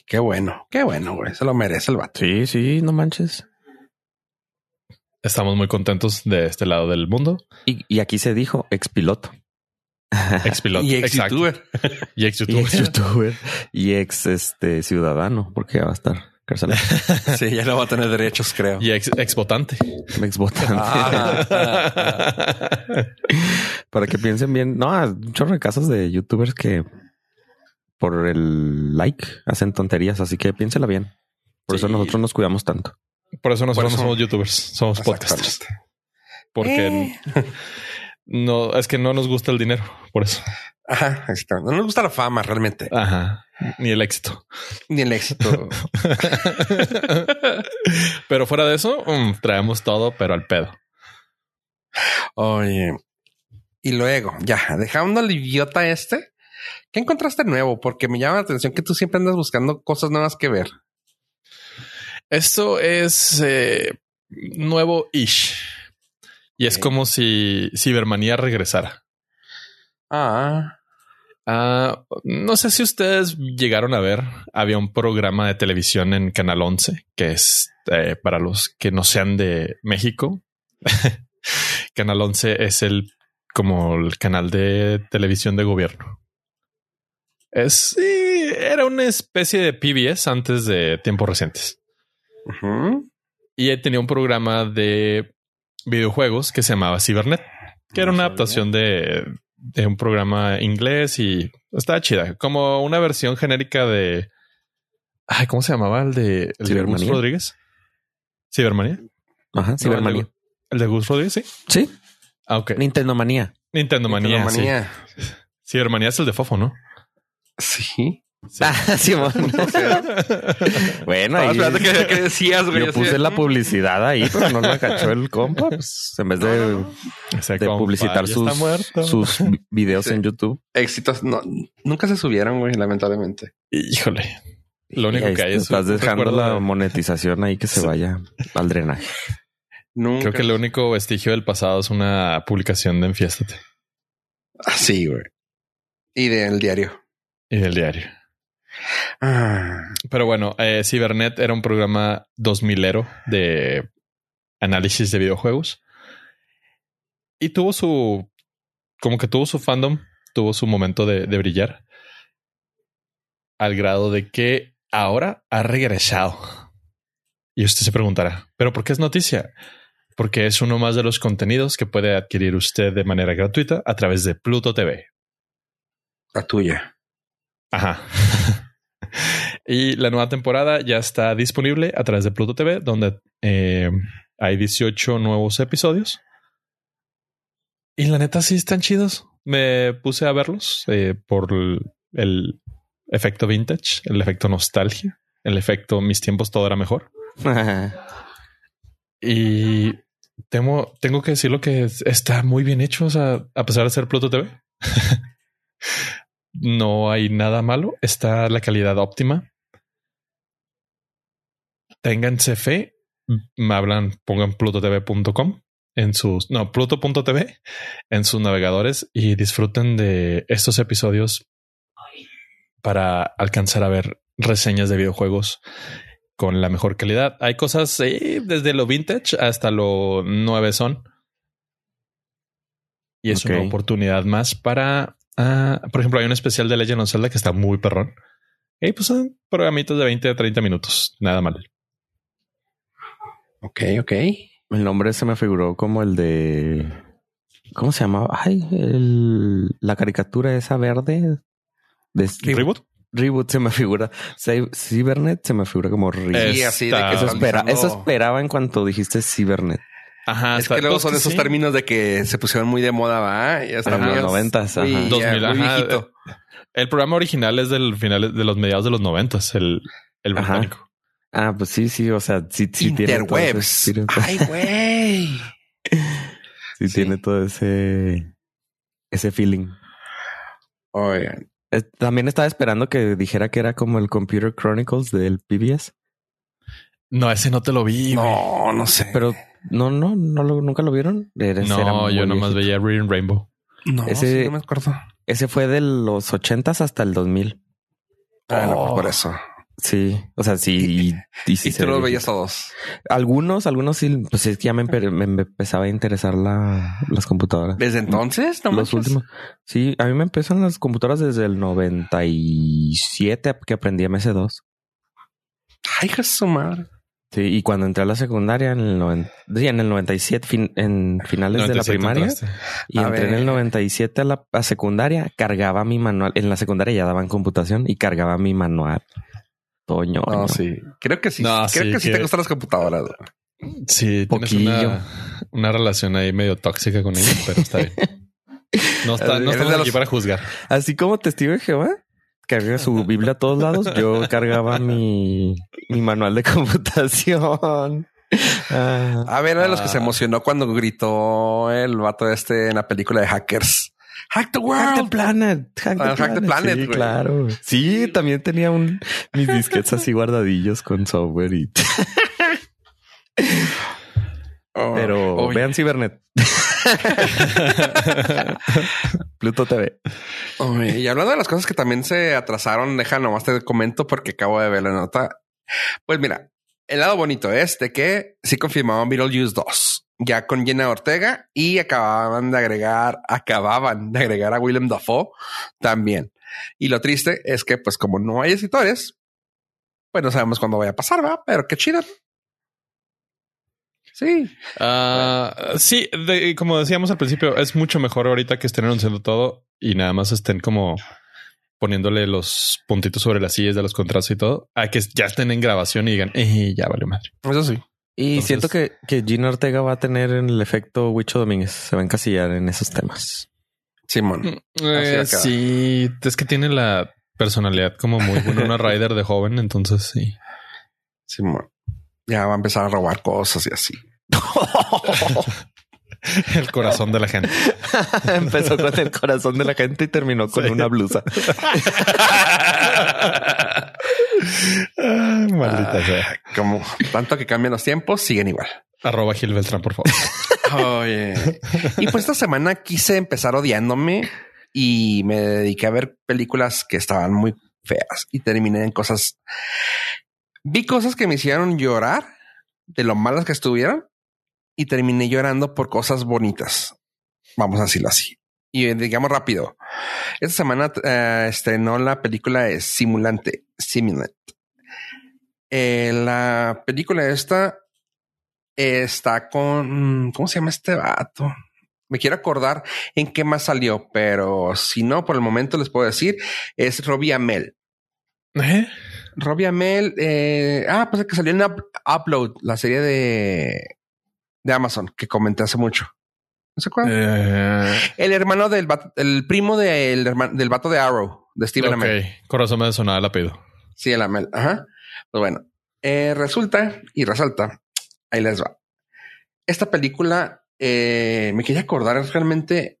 qué bueno, qué bueno, güey. Se lo merece el vato. Sí, sí, no manches. Estamos muy contentos de este lado del mundo. Y, y aquí se dijo expiloto. Ex piloto. Y ex youtuber. Y ex Y youtuber. ex youtuber y ex este ciudadano, porque ya va a estar Sí, ya no va a tener derechos, creo. Y ex, ex votante. ex votante. Ah, ah, Para que piensen bien. No, hay un chorro de casos de youtubers que por el like hacen tonterías, así que piénsela bien. Por eso nosotros nos cuidamos tanto. Por eso nosotros Por eso- no somos youtubers, somos podcasters. Porque Eh. no es que no nos gusta el dinero. Por eso. Ajá, exacto. No nos gusta la fama realmente, Ajá. Ni el éxito. ni el éxito. pero fuera de eso, mm, traemos todo, pero al pedo. Oye, y luego, ya, dejando al idiota este, ¿qué encontraste nuevo? Porque me llama la atención que tú siempre andas buscando cosas nuevas que ver. Esto es eh, nuevo ish. Y es como si Cibermanía regresara. Ah, Ah, no sé si ustedes llegaron a ver, había un programa de televisión en Canal 11, que es eh, para los que no sean de México. canal 11 es el como el canal de televisión de gobierno. Es sí, era una especie de PBS antes de tiempos recientes. Y tenía un programa de videojuegos que se llamaba Cybernet, que era No una adaptación de, de un programa inglés y estaba chida, como una versión genérica de. Ay, ¿cómo se llamaba el de, el de Gus. Rodríguez? Cibermanía. Ajá, No, Cibermanía. el, de, el de Gus Rodríguez, sí. Sí, Ah, ok. Nintendo Manía. Nintendo Manía. sí. Manía. Cibermanía es el de Fofo, ¿no? Sí. Sí. Ah, Simón. bueno, ahí esperando que, que decías, güey. yo puse la publicidad ahí, pero no la cachó el compa. Pues, en vez de, publicitar sus, sus vi- videos Sí. en YouTube. Éxitos. No, nunca se subieron, güey, lamentablemente. Híjole. Lo único que hay es Estás dejando la de- monetización ahí que se Sí. vaya al drenaje. Nunca. Creo que el único vestigio del pasado es una publicación de Enfiéstate Así, güey. Y del diario. y del diario. Ah, Pero bueno, eh, Cybernet era un programa 2000ero de análisis de videojuegos. Y tuvo su... Como que tuvo su fandom, tuvo su momento de, de brillar. Al grado de que ahora ha regresado. Y usted se preguntará, ¿pero por qué es noticia? Porque es uno más de los contenidos que puede adquirir usted de manera gratuita a través de Pluto TV. la tuya. Ajá. y la nueva temporada ya está disponible a través de Pluto TV, donde eh, hay 18 nuevos episodios. Y la neta sí están chidos. Me puse a verlos eh, por el, efecto vintage, el efecto nostalgia, el efecto mis tiempos todo era mejor. Y tengo, tengo que decirlo que es- está muy bien hecho. O sea, a pesar de ser Pluto TV, no hay nada malo. Está la calidad óptima. Ténganse fe. Me hablan, pongan plutotv.com en sus, no, pluto.tv en sus navegadores y disfruten de estos episodios para alcanzar a ver reseñas de videojuegos con la mejor calidad. Hay cosas eh, desde lo vintage hasta lo nueve son. Y es una oportunidad más para, ah, por ejemplo, hay un especial de Legend of Zelda que está muy perrón. Y pues son programitos de 20 a 30 minutos. Nada mal. Ok, ok. El nombre se me figuró como el de. ¿Cómo se llamaba? Ay, el, la caricatura esa verde. De Reboot. Reboot se me figura. Cy- Cybernet se me figura como reboot. Sí, así de que Eso, espera, eso esperaba en cuanto dijiste Cybernet. Ajá. Es está- que luego son que esos sí. términos de que se pusieron muy de moda, ¿va? Ya está En los noventas, ajá. muy, ya, 2000, muy ajá. viejito. El programa original es del final de los mediados de los noventas, el, el Ajá. británico. Ah, pues sí, sí, o sea, sí, sí tiene todo ese. Ay, güey. sí, sí. tiene todo ese ese feeling. Oigan. También estaba esperando que dijera que era como el Computer Chronicles del PBS, No, ese no te lo vi. güey. No, no sé. pero no, no, no lo, nunca lo vieron. No, yo nomás viejito. veía Reading Rainbow. no, ese- sí, no me acuerdo. Ese fue de los ochentas hasta el 2000. Ah, no, pues Oh. por eso. Sí, o sea, sí. Y, y sí y tú los ve veías todos. Algunos, algunos sí, pues es que ya me, empe- me empezaba a interesar la, las computadoras. ¿Desde entonces? No los manches. últimos. Sí, a mí me empezaron las computadoras desde el 97 que aprendí MS2. Ay, de su madre. Sí, y cuando entré a la secundaria en el, noven- sí, en el 97, fin- en finales de la 97 primaria, entraste. y A entré en ver. el 97 a la a secundaria, cargaba mi manual. En la secundaria ya daban computación y cargaba mi manual. Toño. No, sí. Creo que sí. No, Creo sí, que sí que- te gustan las computadoras. Sí, tienes Poquillo. una, una relación ahí medio tóxica con ella, pero está bien. No, está, no estamos de aquí los- para juzgar. Así como testigo de Jehová, carga su Biblia a todos lados, yo cargaba mi, mi manual de computación. Ah, A ver, era de los que Ah. se emocionó cuando gritó el vato este en la película de Hackers. Hack the Hack the world. Planet. Hack the Ah, Hack the Planet. Sí, claro. Sí, también tenía un mis disquetes así guardadillos con software y Oh, pero oye. vean Cibernet. Pluto TV. Oye, y hablando de las cosas que también se atrasaron, deja nomás te comento porque acabo de ver la nota. Pues mira, el lado bonito es de que sí confirmaban Beetlejuice 2 ya con Jenna Ortega y acababan de agregar, acababan de agregar a Willem Dafoe también. Y lo triste es que, pues, como no hay escritores, pues no sabemos cuándo vaya a pasar, va, pero qué chido. Sí. Ah, sí, como decíamos al principio, es mucho mejor ahorita que estén anunciando todo y nada más estén como poniéndole los puntitos sobre las sillas de los contratos y todo, a que ya estén en grabación y digan, eh, ya vale madre. Eso sí. Y siento que, que Gina Ortega va a tener el efecto Huicho Domínguez. Se va a encasillar en esos temas. Simón. Mm, eh, sí, es que tiene la personalidad como muy buena, una rider de joven, entonces sí. Simón. Ya va a empezar a robar cosas y así. el corazón de la gente. Empezó con el corazón de la gente y terminó con una blusa. Maldita sea. Como tanto que cambian los tiempos, siguen igual. Arroba Gil Beltrán, por favor. Oye. Y pues esta semana quise empezar odiándome y me dediqué a ver películas que estaban muy feas y terminé en cosas. Vi cosas que me hicieron llorar de lo malas que estuvieron y terminé llorando por cosas bonitas. Vamos a decirlo así. Y digamos rápido. Esta semana uh, estrenó la película Simulante, Simulant. Eh, la película esta está con, ¿cómo se llama este vato? Me quiero acordar en qué más salió, pero si no, por el momento les puedo decir, es Robbie Amell. ¿Eh? Robbie Amell, eh, ah, pues es que salió en Upload, la serie de, de Amazon que comenté hace mucho. ¿No se acuerdan? Eh... El hermano del el primo del, del vato de Arrow, de Steven okay. Amell. Corazón me sonaba el apellido. Sí, el Amell. Ajá. Pues bueno, eh, resulta y resalta. Ahí les va. Esta película eh, me quería acordar realmente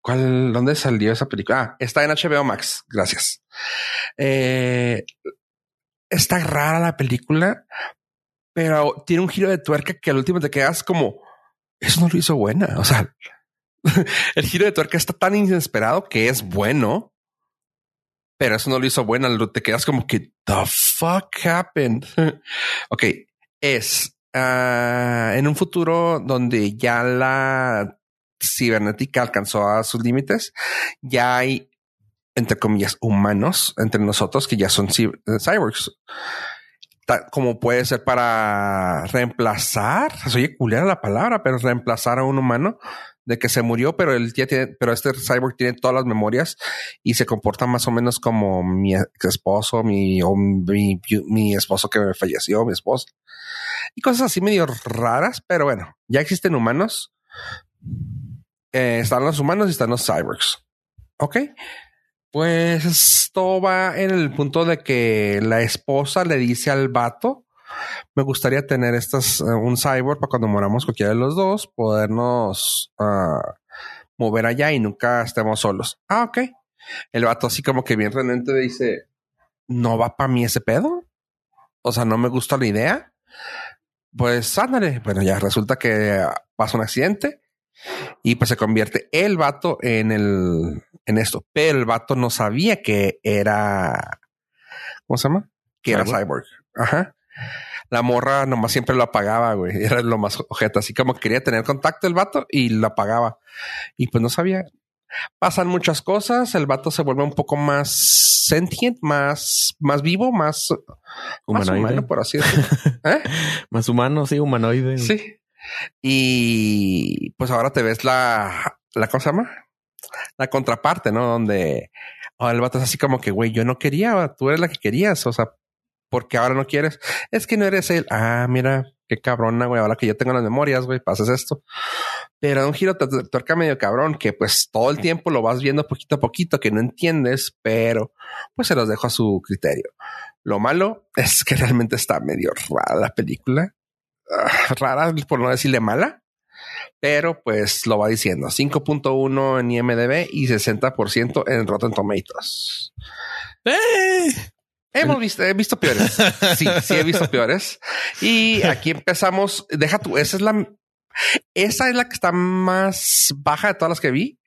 cuál, dónde salió esa película. Ah, está en HBO Max. Gracias. Eh, está rara la película, pero tiene un giro de tuerca que al último te quedas como eso no lo hizo buena. O sea, el giro de tuerca está tan inesperado que es bueno, pero eso no lo hizo buena. Te quedas como que the fuck happened. ok, es uh, en un futuro donde ya la cibernética alcanzó a sus límites, ya hay entre comillas humanos entre nosotros que ya son cyborgs como puede ser para reemplazar, oye culera la palabra, pero reemplazar a un humano de que se murió, pero él ya tiene, pero este cyborg tiene todas las memorias y se comporta más o menos como mi ex esposo, mi, mi esposo que me falleció, mi esposo. Y cosas así medio raras, pero bueno, ya existen humanos. Eh, están los humanos y están los cyborgs. Ok. Pues esto va en el punto de que la esposa le dice al vato, me gustaría tener estas, eh, un cyborg para cuando moramos cualquiera de los dos, podernos uh, mover allá y nunca estemos solos. Ah, ok. El vato así como que bien renente dice, no va para mí ese pedo. O sea, no me gusta la idea. Pues ándale. Bueno, ya resulta que pasa un accidente y pues se convierte el vato en el, en esto. Pero el vato no sabía que era, ¿cómo se llama? Que era cyborg. Ajá. La morra nomás siempre lo apagaba, güey. Era lo más ojeta. Así como quería tener contacto el vato y lo apagaba. Y pues no sabía. Pasan muchas cosas. El vato se vuelve un poco más sentient, más, más vivo, más humanoide, más humano, por así decirlo. ¿Eh? más humano, sí, humanoide. Sí. Y pues ahora te ves la, la cosa más, la contraparte, ¿no? Donde oh, el vato es así como que, güey, yo no quería, tú eres la que querías, o sea, porque ahora no quieres? Es que no eres él. Ah, mira, qué cabrona, güey, ahora que yo tengo las memorias, güey, pasas esto. Pero un giro te tuerca medio cabrón, que pues todo el tiempo lo vas viendo poquito a poquito, que no entiendes, pero pues se los dejo a su criterio. Lo malo es que realmente está medio rara la película. Ah, rara, por no decirle mala, pero pues lo va diciendo. 5.1 en IMDB y 60% en Rotten Tomatoes. ¡Eh! Hemos visto, he visto peores. Sí, sí he visto peores. Y aquí empezamos. Deja tú, esa es la, esa es la que está más baja de todas las que vi,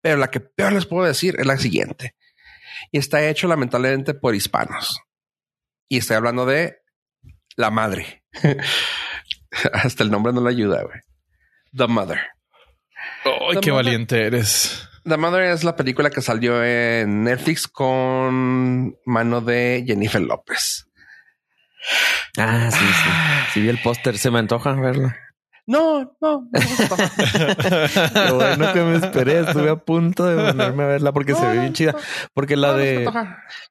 pero la que peor les puedo decir es la siguiente. Y está hecho lamentablemente por hispanos. Y estoy hablando de la madre. Hasta el nombre no le ayuda, güey. The Mother. ¡Ay, qué valiente eres! The Mother es la película que salió en Netflix con mano de Jennifer López. Ah, sí, sí. Si vi el póster, se me antoja verla. No, no, no. Lo bueno que me esperé, estuve a punto de ponerme a verla porque No, se ve bien chida. Porque la No, de.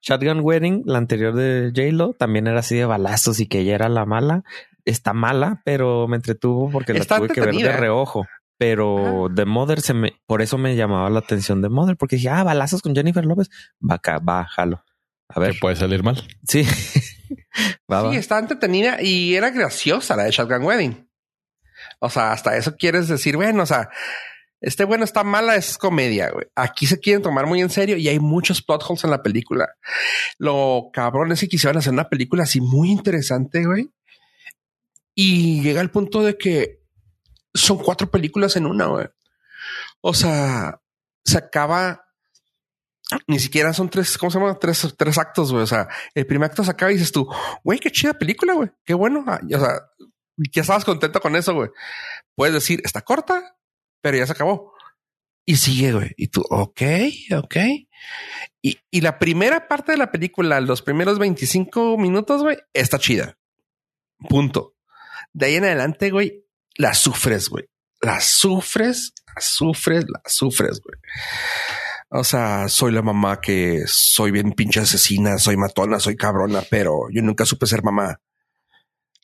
Shotgun Wedding, la anterior de J-Lo, también era así de balazos y que ella era la mala. Está mala, pero me entretuvo porque la Está tuve que ver de reojo. Pero The Mother se me, por eso me llamaba la atención The Mother, porque dije, ah, balazos con Jennifer López. Va acá, va, jalo. A Que ver, puede salir mal. sí. va, va. Sí, está entretenida y era graciosa la de Shotgun Wedding. O sea, hasta eso quieres decir, bueno, o sea, este bueno está mala, es comedia, güey. Aquí se quieren tomar muy en serio y hay muchos plot holes en la película. Lo cabrón es que quisieran hacer una película así muy interesante, güey. Y llega al punto de que son cuatro películas en una, güey. O sea, se acaba. Ni siquiera son tres, ¿cómo se llama? Tres, tres actos, güey. O sea, el primer acto se acaba y dices tú, güey, qué chida película, güey. Qué bueno. Ah, O sea, ya estabas contento con eso, güey. Puedes decir, está corta, pero ya se acabó. Y sigue, güey. Y tú, ok, ok. Y, y la primera parte de la película, los primeros 25 minutos, güey, está chida. Punto. De ahí en adelante, güey, la sufres, güey. La sufres, la sufres, la sufres, güey. O sea, soy la mamá que soy bien pinche asesina, soy matona, soy cabrona, pero yo nunca supe ser mamá.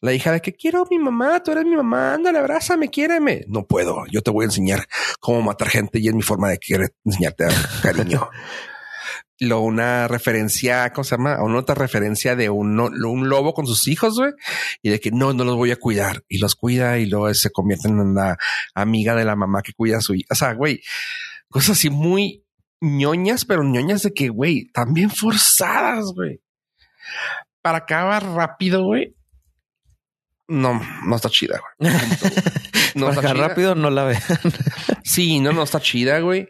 La hija de que quiero a mi mamá, tú eres mi mamá, ándale, abrázame, quiéreme. No puedo, yo te voy a enseñar cómo matar gente y es mi forma de querer enseñarte cariño. Lo, una referencia, ¿cómo se llama? Una otra referencia de un, un lobo con sus hijos, güey, y de que no, no los voy a cuidar y los cuida y luego se convierten en la amiga de la mamá que cuida a su hija. O sea, güey, cosas así muy ñoñas, pero ñoñas de que, güey, también forzadas, güey. Para acabar rápido, güey. No, no está chida, güey. No está chida. rápido, no la vean. Sí, no, no está chida, güey.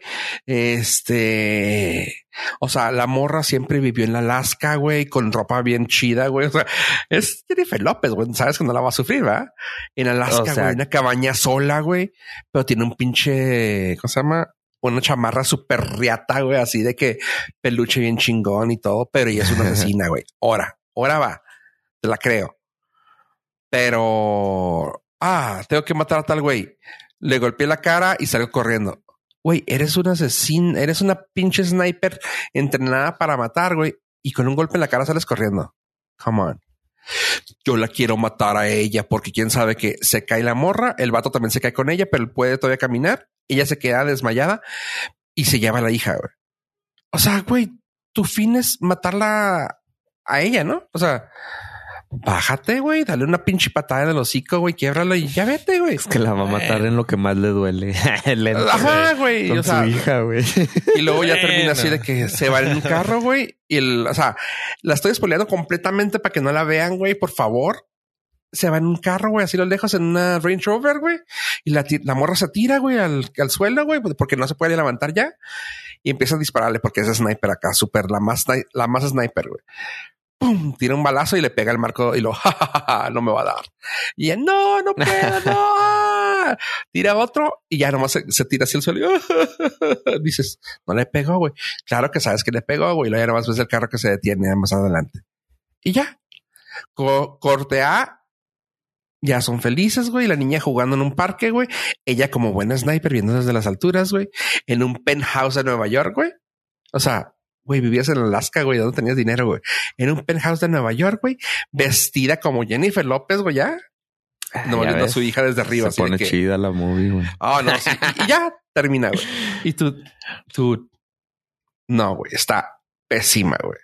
Este, o sea, la morra siempre vivió en Alaska, güey, con ropa bien chida, güey. O sea, es Jennifer López, güey. Sabes que no la va a sufrir, ¿va? En Alaska, O sea- güey, una cabaña sola, güey, pero tiene un pinche, ¿cómo se llama? Una chamarra súper riata, güey, así de que peluche bien chingón y todo, pero ella es una asesina, güey. Ahora, ahora va. Te la creo. Pero, ah, tengo que matar a tal güey. Le golpeé la cara y salgo corriendo. Güey, eres un asesino, eres una pinche sniper entrenada para matar, güey. Y con un golpe en la cara sales corriendo. Come on. Yo la quiero matar a ella porque quién sabe que se cae la morra, el vato también se cae con ella, pero puede todavía caminar. Ella se queda desmayada y se lleva a la hija, güey. O sea, güey, tu fin es matarla a ella, ¿no? O sea, bájate, güey, dale una pinche patada en el hocico, güey, quiebralo y ya vete, güey. Es que la va a matar en lo que más le duele. Lento, Ajá, güey. Con O sea, su hija, güey. y luego ya termina así de que se va en un carro, güey. Y el, o sea, la estoy spoileando completamente para que no la vean, güey, por favor. Se va en un carro, güey, así lo lejos en una Range Rover, güey. Y la, la morra se tira, güey, al, al suelo, güey, porque no se puede levantar ya. Y empieza a dispararle porque es sniper acá, súper la más, la más sniper, güey. Pum, tira un balazo y le pega el marco y lo, ja, ja, ja, ja, no me va a dar. Y ella, no, no puedo, no. ah". Tira otro y ya nomás se, se tira hacia el suelo. y, Dices, no le pegó, güey. Claro que sabes que le pegó, güey. Luego ya nomás ves el carro que se detiene más adelante. Y ya. Co- corte A. Ya son felices, güey. La niña jugando en un parque, güey. Ella como buena sniper viendo desde las alturas, güey. En un penthouse de Nueva York, güey. O sea, güey, vivías en Alaska, güey. ¿Dónde tenías dinero, güey? En un penthouse de Nueva York, güey. Vestida como Jennifer López, güey, ya. No Ya viendo a su hija desde arriba. Se pone que- chida la movie, güey. Ah, no, sí. Y, ya termina, güey. Y tú, tú, no, güey, está pésima, güey.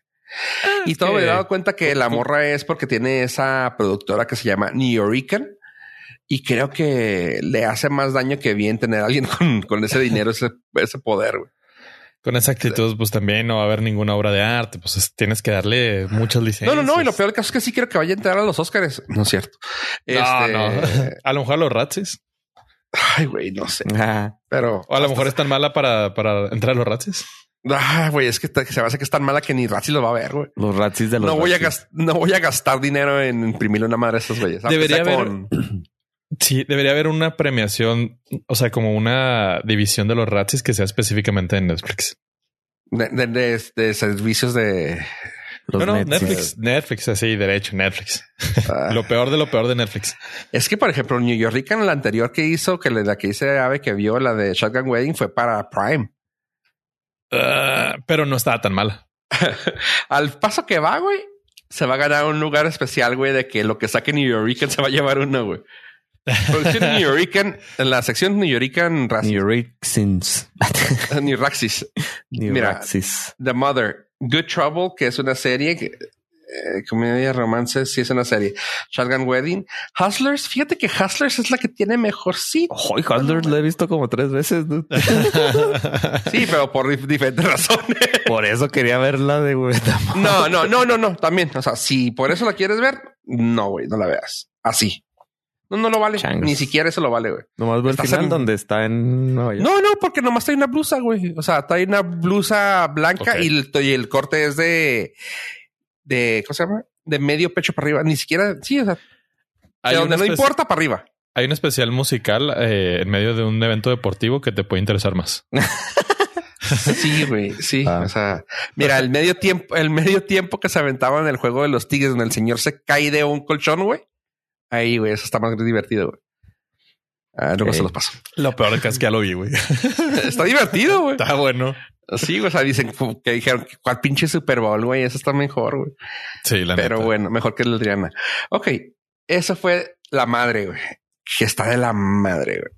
y todo me he dado cuenta que la morra es porque tiene esa productora que se llama New Yorican. Y creo que le hace más daño que bien tener a alguien con, con ese dinero, ese, ese poder, güey. Con esa actitud, pues también no va a haber ninguna obra de arte. Pues es- tienes que darle muchas No, licencias. no, no. Y lo peor del caso es que sí quiero que vaya a entrar a los Oscars. No es cierto. No, Este, no. A lo mejor a los Ratsis. Ay, güey, no sé. Ah, Pero. O a lo mejor es tan mala para, para entrar a los Razzies. Ah, güey, es que te- se me hace que es tan mala que ni Razzie lo va a ver, güey. los ratis de los No voy, a no voy a gastar dinero en imprimirle una madre a esos güeyes. aunque Debería sea haber- con- Sí, debería haber una premiación, o sea, como una división de los Razzies que sea específicamente en Netflix. de, de- de- de servicios de. Los no, no, Netflix. Netflix, Netflix, así, derecho, Netflix. ah. Lo peor de lo peor de Netflix. Es que, por ejemplo, New York, la anterior que hizo, que la que hice Ave que vio, la de Shotgun Wedding, fue para Prime. Ah, pero no estaba tan mala. Al paso que va, güey, se va a ganar un lugar especial, güey, de que lo que saque New York se va a llevar uno, güey. Producción New York en la sección New York New Yorkins. New Raxis. New Mira. Raxis. The Mother, Good Trouble, que es una serie, que, eh, comedia, romance, sí es una serie. Shotgun Wedding. Hustlers, fíjate que Hustlers es la que tiene mejor sí. Hoy Hustlers lo he visto como tres veces. dude. Sí, pero por dif- diferentes razones. Por eso quería verla de güey. No, no, no, no, no. También, o sea, si por eso la quieres ver, no, güey, no la veas. Así. No, no lo vale. Changos. Ni siquiera eso lo vale, güey. Nomás el final en- donde está en Nueva York. No, no, porque nomás trae una blusa, güey. O sea, trae una blusa blanca y, el, y el corte es de, de, ¿cómo se llama? De medio pecho para arriba. Ni siquiera, sí, o sea, de Hay donde una no importa para arriba. Hay un especial musical eh, en medio de un evento deportivo que te puede interesar más. Sí, güey, sí. Ah. O sea, mira, el medio tiempo, el medio tiempo que se aventaba en el juego de los tigres, donde el señor se cae de un colchón, güey. Ahí, güey, eso está más divertido, güey. Ah, luego se los paso. Lo peor de que es que ya lo vi, güey. está divertido, güey. Está bueno. Sí, o sea, dicen que dijeron cuál pinche Super Bowl, güey. Eso está mejor, güey. Sí, la Pero neta. bueno, mejor que el de Adriana. Ok, eso fue la madre, güey. Que está de la madre, güey.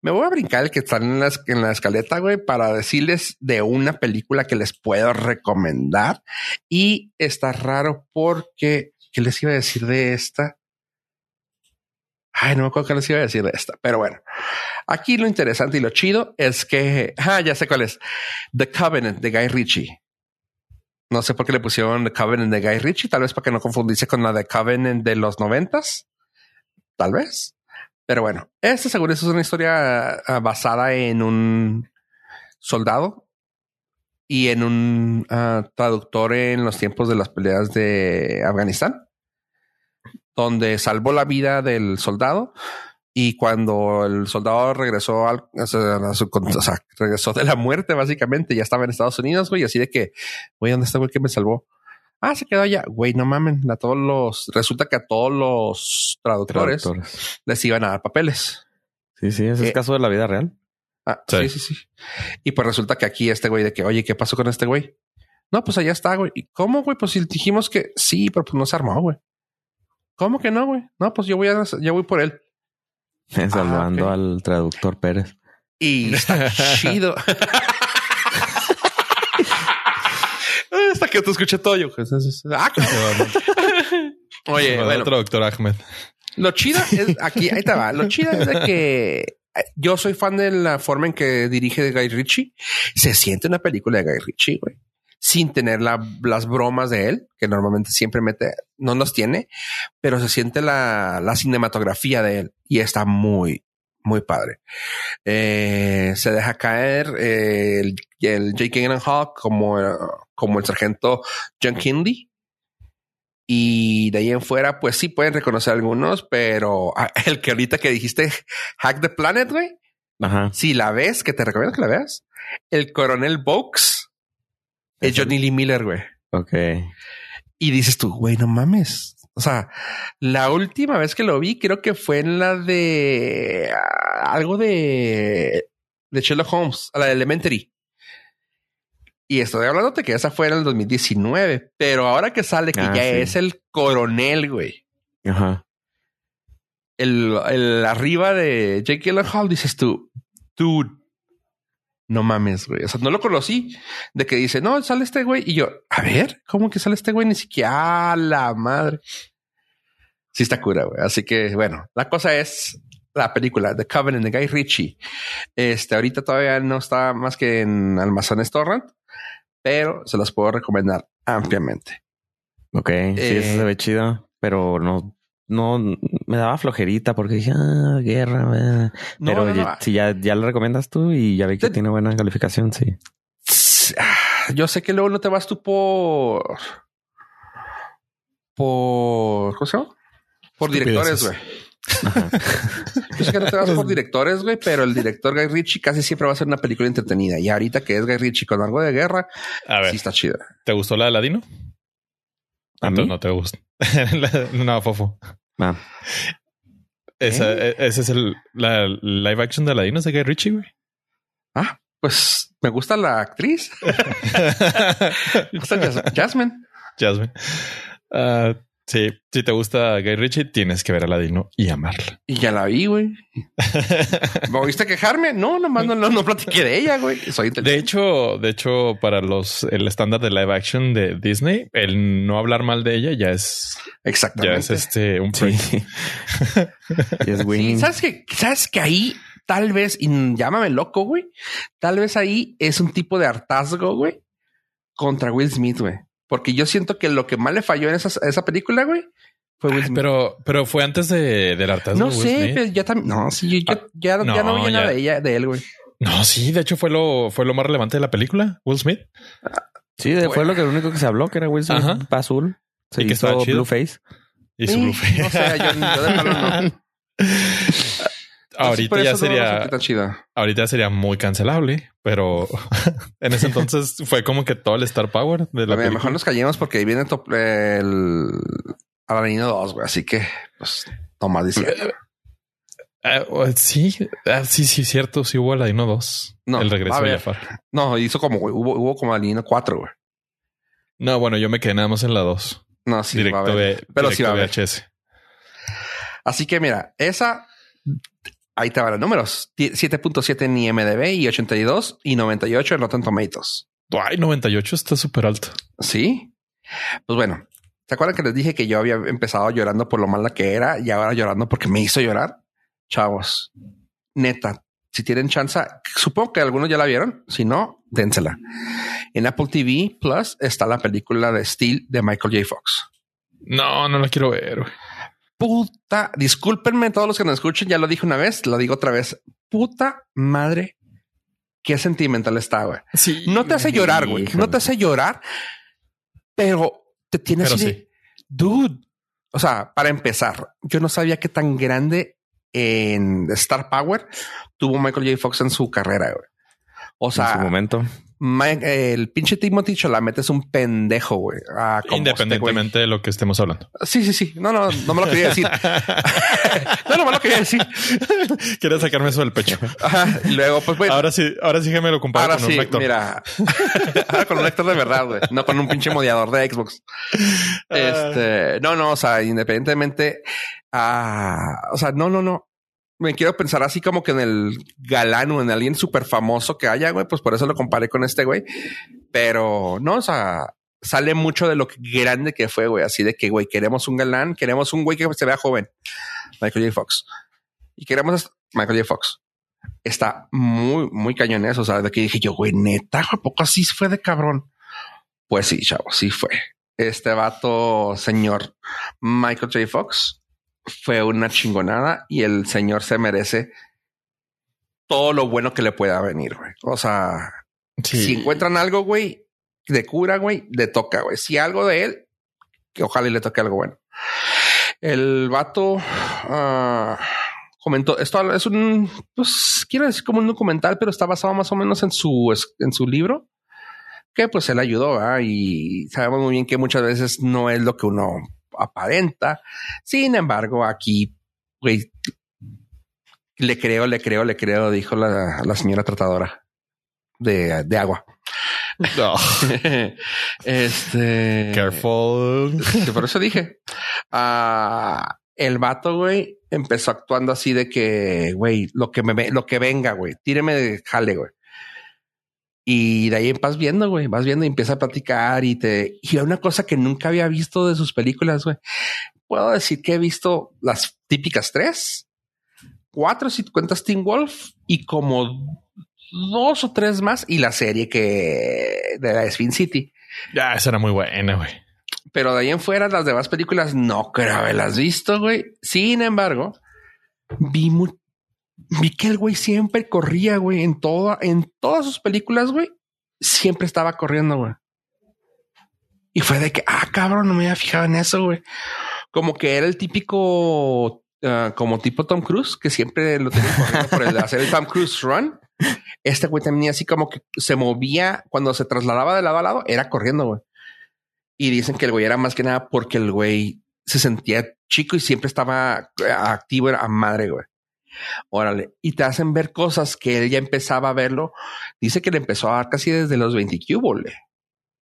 Me voy a brincar el que están en la, en la escaleta, güey, para decirles de una película que les puedo recomendar. Y está raro porque, ¿qué les iba a decir de esta? Ay, no me acuerdo qué les iba a decir de esta, pero bueno. Aquí lo interesante y lo chido es que, ah, ya sé cuál es. The Covenant de Guy Ritchie. No sé por qué le pusieron The Covenant de Guy Ritchie, tal vez para que no confundirse con la The Covenant de los noventas. Tal vez. Pero bueno, esta seguro es una historia ah, basada en un soldado y en un ah, traductor en los tiempos de las peleas de Afganistán, donde salvó la vida del soldado. Y cuando el soldado regresó al, o sea, a su- o sea, regresó de la muerte, básicamente, ya estaba en Estados Unidos, güey, así de que, güey, ¿dónde está el güey que me salvó? Ah, se quedó allá. Güey, no mamen. A todos los, resulta que a todos los traductores, Traductores. les iban a dar papeles. Sí, sí, ese Eh, es caso de la vida real. Ah, sí. Sí. sí, sí, Y pues resulta que aquí este güey de que, oye, ¿qué pasó con este güey? No, pues allá está, güey. ¿Y cómo, güey? Pues si dijimos que sí, pero pues no se armó, güey. ¿Cómo que no, güey? No, pues yo voy a, yo voy por él. Salvando ok. al traductor Pérez. Y está chido. Hasta que te escuché todo yo. Ah, cabrón. Oye, Bueno, doctor Ahmed. Lo chido es aquí, ahí te va. Lo chido es de que eh, yo soy fan de la forma en que dirige Guy Ritchie. Se siente una película de Guy Ritchie, güey. Sin tener la- las bromas de él, que normalmente siempre mete, no los tiene, pero se siente la, la cinematografía de él y está muy, muy padre. Eh, se deja caer eh, el, el Jake Gyllenhaal como, como el sargento John Kinley. Y de ahí en fuera, pues sí pueden reconocer algunos, pero el que ahorita que dijiste Hack the Planet, güey, Ajá. si la ves, que te recomiendo que la veas, el coronel Box es Johnny Lee Miller, güey. Ok. Y dices tú, güey, no mames. O sea, la última vez que lo vi, creo que fue en la de ah, algo de, de Sherlock Holmes, a la de Elementary. Y estoy hablándote que esa fue en el 2019, pero ahora que sale que Ah, ya sí. es el coronel, güey. Ajá. El, el arriba de Jake Gyllenhaal, dices tú, dude, no mames, güey. O sea, no lo conocí de que dice, no, sale este güey. Y yo, a ver, ¿cómo que sale este güey? Ni siquiera a la madre. Sí está cura, güey. Así que, bueno, la cosa es la película The Covenant de Guy Ritchie. Este, ahorita todavía no está más que en Almacenes Torrent, pero se las puedo recomendar ampliamente. Ok. Sí, Eh, eso se ve chido, pero no, no me daba flojerita porque dije, ah, guerra. No, Pero no, ya- no. si ya, ya lo recomiendas tú y ya vi que Te- tiene buena calificación, sí. Ah, Yo sé que luego no te vas tú por. Por. ¿Cómo se llama? Por directores, güey. Yo sé que no te vas por directores, güey, pero el director Guy Ritchie casi siempre va a ser una película entretenida. Y ahorita que es Guy Ritchie con algo de guerra, A ver, sí está chida. ¿te gustó la de Ladino? ¿A mí? no te gusta. No, Fofo. Ah, Esa, ¿Eh? e- Ese es el la live action de Ladino es de Guy Ritchie, güey. Ah, pues me gusta la actriz. Me gusta Jas- Jasmine. Jasmine. Ah, sí, si te gusta Guy Ritchie, tienes que ver a Ladino y amarla. Y ya la vi, güey. ¿Me oíste quejarme? No, nomás no, no, no platiqué de ella, güey. Soy. De hecho, de hecho, para los el estándar de live action de Disney, el no hablar mal de ella ya es, ya Exactamente. es este un sí. freak. Y es Sí. ¿sabes que ¿Sabes que ahí tal vez, y llámame loco, güey? Tal vez ahí es un tipo de hartazgo, güey, contra Will Smith, güey. Porque yo siento que lo que más le falló en esa, esa película, güey, fue Will Smith. Pero, pero fue antes de, del hartazgo. no sé, Smith. pero ya también. No, sí, yo, yo- Ah, ya, ya no no, vi nada de ella, de él, güey. No, sí, de hecho fue lo, fue lo más relevante de la película, Will Smith. Sí, de- fue Bueno. lo que lo único que se habló, que era Will Smith Ajá. azul. Se Y que hizo chido. Blueface. Y su Sí, Blueface. No sé, yo, yo de plano ahorita ya no sería, chida. ahorita sería muy cancelable, pero en ese entonces fue como que todo el star power de la A mejor nos callemos porque ahí viene top- el Aladino 2, güey. Así que, pues, toma diciendo. Ah, oh, sí, ah, sí, sí, cierto. Sí hubo Aladino 2. No, el regreso de. Jafar. No, hizo como, hubo, hubo como Aladino 4, güey. No, bueno, yo me quedé nada más en la 2. No, sí, va a directo haber. de, Pero directo sí va a haber. VHS. Así que mira, esa ahí te van los números: Ti- 7.7 en IMDb y 82 y 98 en Rotten Tomatoes. Ay, 98 está súper alto. Sí. Pues bueno, ¿se acuerdan que les dije que yo había empezado llorando por lo mala que era y ahora llorando porque me hizo llorar? Chavos, neta, si tienen chance, supongo que algunos ya la vieron. Si no, dénsela. En Apple TV Plus está la película de Steel de Michael J. Fox. No, no la quiero ver. Puta, discúlpenme todos los que nos escuchen, ya lo dije una vez, lo digo otra vez. Puta madre, qué sentimental está, güey. Sí. No te hace llorar, güey. No te hace llorar, pero te tiene Pero así de, sí. dude. O sea, para empezar, yo no sabía que tan grande en Star Power tuvo Michael J. Fox en su carrera, güey. O en su sea, momento. Mike- el pinche Timothy Chalamet es un pendejo, güey. Ah, este güey. Independientemente de lo que estemos hablando. Sí, sí, sí. No, no, no me lo quería decir. no, no me lo quería decir. Quieres sacarme eso del pecho. Ajá. Y luego, pues, bueno, Ahora sí, ahora sí que me lo comparo ahora con sí, un vector. mira. ahora con un lector de verdad, güey. No con un pinche modiador de Xbox. Ah. Este, no, no, o sea, independientemente, ah, o sea, no, no, no. Me quiero pensar así como que en el galán o en alguien súper famoso que haya, güey, pues por eso lo comparé con este güey. Pero no, o sea, sale mucho de lo grande que fue, güey. Así de que, güey, queremos un galán, queremos un güey que se vea joven. Michael J. Fox. Y queremos Michael J. Fox. Está muy, muy cañón eso. O sea, de que dije yo, güey, neta, ¿a poco así fue de cabrón? Pues sí, chavo, sí fue. Este vato, señor Michael J. Fox, fue una chingonada y el señor se merece todo lo bueno que le pueda venir, güey. O sea, Sí. si encuentran algo, güey, de cura, güey, le toca, güey. Si algo de él, que ojalá y le toque algo bueno. El vato ah, comentó, esto es un, pues quiero decir como un documental, pero está basado más o menos en su, en su libro, que pues él ayudó, y sabemos muy bien que muchas veces no es lo que uno aparenta. Sin embargo, aquí, güey, le creo, le creo, le creo, dijo la, la señora tratadora de, de agua. No. este. Careful. Por eso dije. Ah, el vato, güey, empezó actuando así de que, güey, lo que me ve- lo que venga, güey, tíreme de jale, güey. Y de ahí vas viendo, güey, vas viendo y empieza a platicar y te. Y una cosa que nunca había visto de sus películas, güey. Puedo decir que he visto las típicas tres, cuatro si cuentas Teen Wolf y como dos o tres más y la serie que de la Spin City. Ya, esa era muy buena, güey. Pero de ahí en fuera, las demás películas no creo haberlas visto, güey. Sin embargo, vi, vi que el güey siempre corría, güey, en toda, en todas sus películas, güey. Siempre estaba corriendo, güey. Y fue de que, ah, cabrón, no me había fijado en eso, güey. Como que era el típico, ah, como tipo Tom Cruise, que siempre lo tenía por el hacer el Tom Cruise Run. Este güey también así como que se movía cuando se trasladaba de lado a lado, era corriendo, güey. Y dicen que el güey era más que nada porque el güey se sentía chico y siempre estaba activo a madre, güey. Órale. Y te hacen ver cosas que él ya empezaba a verlo. Dice que le empezó a dar casi desde los 20 güey.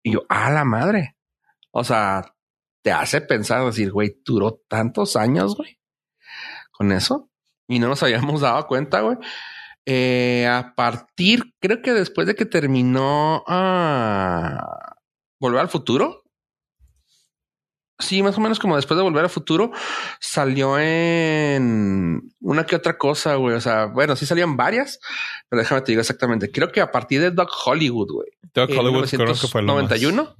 Y yo, a la madre. O sea, te hace pensar, decir, güey, duró tantos años, güey, con eso. Y no nos habíamos dado cuenta, güey. Eh, a partir, creo que después de que terminó a Volver al Futuro, Sí, más o menos como después de volver al futuro, salió en una que otra cosa, güey. O sea, bueno, sí salían varias, pero déjame te digo exactamente. Creo que a partir de Doc Hollywood, güey. Doc Hollywood creo que fue el 91. Más.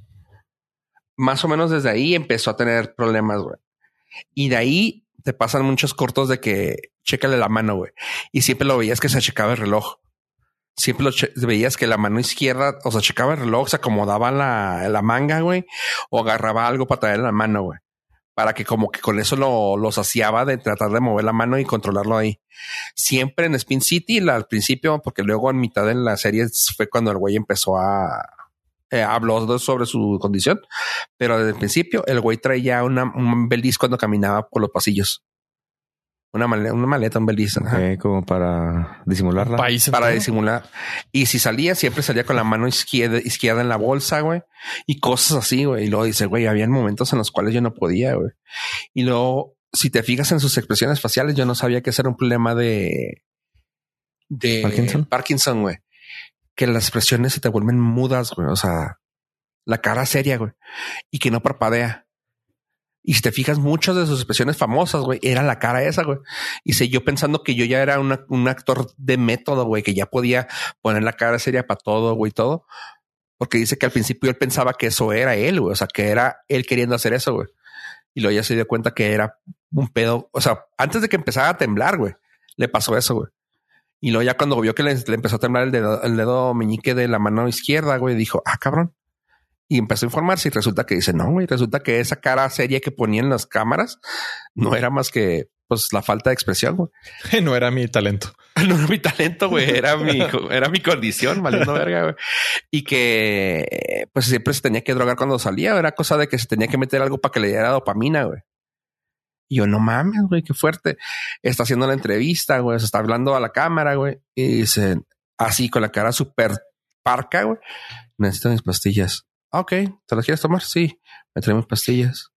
más o menos desde ahí empezó a tener problemas, güey. Y de ahí te pasan muchos cortos de que chécale la mano, güey. Y siempre lo veías que se checaba el reloj siempre veías que la mano izquierda, o sea, checaba el reloj, se acomodaba la, la manga, güey, o agarraba algo para traer la mano, güey. Para que como que con eso lo, lo saciaba de tratar de mover la mano y controlarlo ahí. Siempre en Spin City, al principio, porque luego en mitad de la serie fue cuando el güey empezó a, eh, habló sobre su condición, pero desde el principio el güey traía una, un beliz cuando caminaba por los pasillos. Una maleta, una maleta, un beliz. como para disimularla. para disimular. Y si salía, siempre salía con la mano izquierda, izquierda en la bolsa, güey. Y cosas así, güey. Y luego dice, güey, había momentos en los cuales yo no podía, güey. Y luego, si te fijas en sus expresiones faciales, yo no sabía que ese era un problema de... De Parkinson. Parkinson, güey. Que las expresiones se te vuelven mudas, güey. O sea, la cara seria, güey. Y que no parpadea. Y si te fijas, muchas de sus expresiones famosas, güey, era la cara esa, güey. Y sé yo pensando que yo ya era un actor de método, güey, que ya podía poner la cara seria para todo, güey, todo. Porque dice que al principio él pensaba que eso era él, güey. O sea, que era él queriendo hacer eso, güey. Y luego ya se dio cuenta que era un pedo. O sea, antes de que empezara a temblar, güey, le pasó eso, güey. Y luego ya cuando vio que le, le, empezó a temblar el dedo, el dedo meñique de la mano izquierda, güey, dijo, ah, cabrón, y empezó a informarse y resulta que dice, no, güey, resulta que esa cara seria que ponían las cámaras no era más que pues la falta de expresión, güey. No era mi talento. No era mi talento, güey. Era mi, era mi condición, valiendo verga, güey. Y que pues siempre se tenía que drogar cuando salía. Era cosa de que se tenía que meter algo para que le diera dopamina, güey. Y yo, no mames, güey, qué fuerte. Está haciendo la entrevista, güey. Se está hablando a la cámara, güey. Y dice, así con la cara súper parca, güey. Necesito mis pastillas. Ah, ok, ¿te las quieres tomar? Sí, me trae mis pastillas.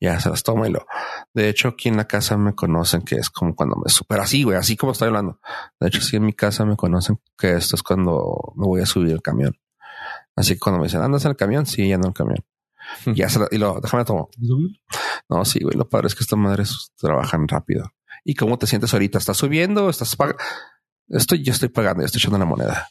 Ya se las tomo y lo. De hecho, aquí en la casa me conocen que es como cuando me super así, güey, así como estoy hablando. De hecho, sí en mi casa me conocen que esto es cuando me voy a subir el camión. Así que cuando me dicen, ¿andas en el camión? Sí, ando en el camión. ya se lo, y lo, déjame tomar. No, sí, güey, lo padre es que estas madres trabajan rápido. ¿Y cómo te sientes ahorita? ¿Estás subiendo? ¿Estás pagando? Estoy, yo estoy pagando, yo estoy echando la moneda.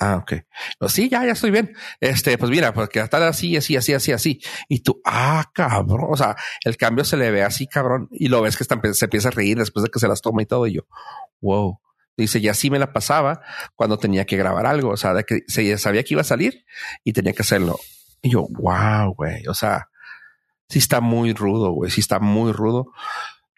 Ah, ok. No, sí, ya, ya estoy bien. Este, pues mira, porque está así, así, así, así, así. Y tú, ah, cabrón. O sea, el cambio se le ve así, cabrón. Y lo ves que se empieza a reír después de que se las toma y todo. Y yo, wow. Dice, y así me la pasaba cuando tenía que grabar algo. O sea, de que se sabía que iba a salir y tenía que hacerlo. Y yo, wow, güey. O sea, sí está muy rudo, güey. Sí está muy rudo.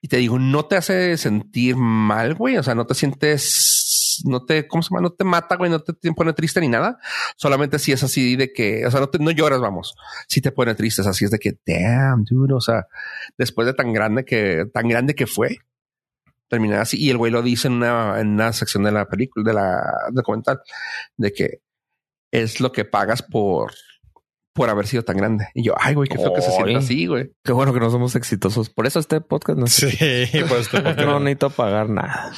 Y te digo, no te hace sentir mal, güey. O sea, no te sientes no te, ¿cómo se llama? No te mata, güey, no te, pone triste ni nada. Solamente si es así de que, o sea, no no lloras, vamos. Si te pone triste, así es de que, damn, dude, o sea, después de tan grande que, tan grande que fue, terminar así. Y el güey lo dice en una, en una sección de la película, de la documental, de que es lo que pagas por, por haber sido tan grande. Y yo, ay, güey, qué feo que se sienta así, güey. Qué bueno que no somos exitosos. Por eso este podcast no Sí, por este podcast no necesito pagar nada.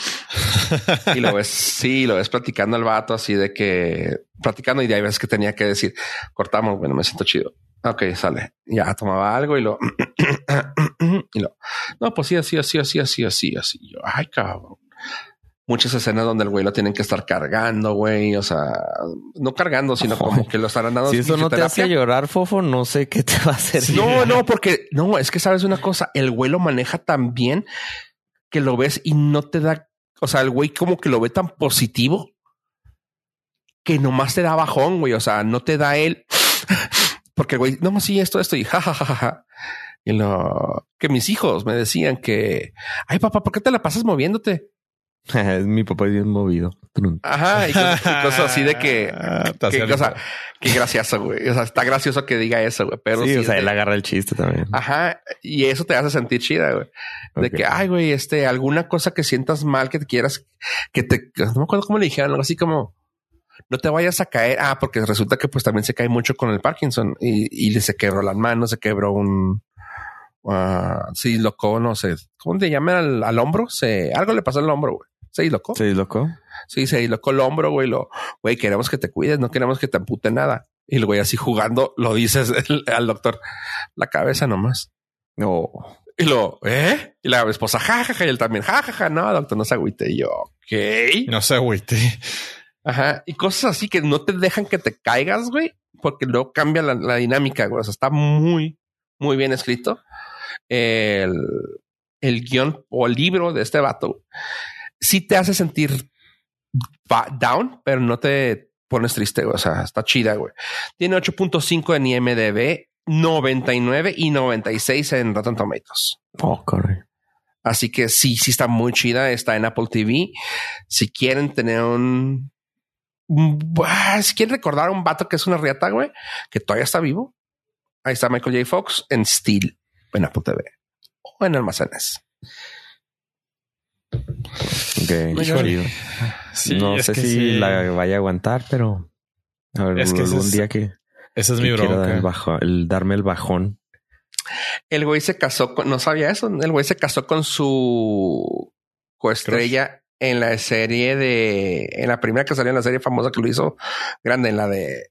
y lo ves, sí, lo ves platicando al vato así de que platicando y de ahí ves que tenía que decir, cortamos, bueno, me siento chido. Ok, sale. Ya tomaba algo y lo, y lo, no, pues sí, así, así, así, así, así, así. Yo, ay, cabrón. Muchas escenas donde el güey lo tienen que estar cargando, güey. O sea, no cargando, sino como que lo están dando. Si eso no te hace llorar, Fofo, no sé qué te va a hacer. No, no, porque no, es que sabes una cosa, el güey lo maneja tan bien que lo ves y no te da, o sea, el güey como que lo ve tan positivo que nomás te da bajón, güey. O sea, no te da él porque el güey, no, sí, esto, esto y jajajaja. Y lo que mis hijos me decían que, ay papá, ¿por qué te la pasas moviéndote? Mi papá es bien movido. Ajá, y cosas, así de que, Ah, que cosa, qué gracioso, güey. O sea, está gracioso que diga eso, güey. Pero sí, sí o sea, de- él agarra el chiste también. Ajá, y eso te hace sentir chida, güey. De que, ay, güey, este, alguna cosa que sientas mal, que te quieras, que te, no me acuerdo cómo le dijeron, algo así como, no te vayas a caer. Ah, porque resulta que pues también se cae mucho con el Parkinson y, y le se quebró las manos, se quebró un, ah, sí, loco, no sé, ¿cómo te llaman al, al hombro? Se, algo le pasó al hombro, güey. Se dislocó. ¿Se dislocó? Sí, se dislocó el hombro, güey. Lo, güey, queremos que te cuides, no queremos que te ampute nada. Y el güey así jugando, lo dices el- al doctor, la cabeza nomás. No. Y lo, ¿eh? Y la esposa, jajaja, y él también, jajaja, no, doctor, no se agüite. Y yo, ok. No sé, güey. te- Ajá. Y cosas así que no te dejan que te caigas, güey, porque luego cambia la, la dinámica, güey. O sea, está muy, muy bien escrito. El, el guion o el libro de este vato sí te hace sentir down, pero no te pones triste, güey. O sea, está chida, güey. Tiene 8.5 en IMDB, 99 y 96 en Rotten Tomatoes. Oh. Así que sí, sí está muy chida. Está en Apple TV. Si quieren tener un, si quieren recordar a un vato que es una riata, güey, que todavía está vivo. Ahí está Michael J. Fox en Steel en Apple TV o en almacenes. Ok, Muy chido. Sí, no sé si sí. la vaya a aguantar, pero a ver, Es que algún es- día que, Esa es que mi quiera dar el, bajo- el darme el bajón. El güey se casó con, no sabía eso. El güey se casó con su coestrella en la serie de, en la primera que salió en la serie famosa que lo hizo grande, en la de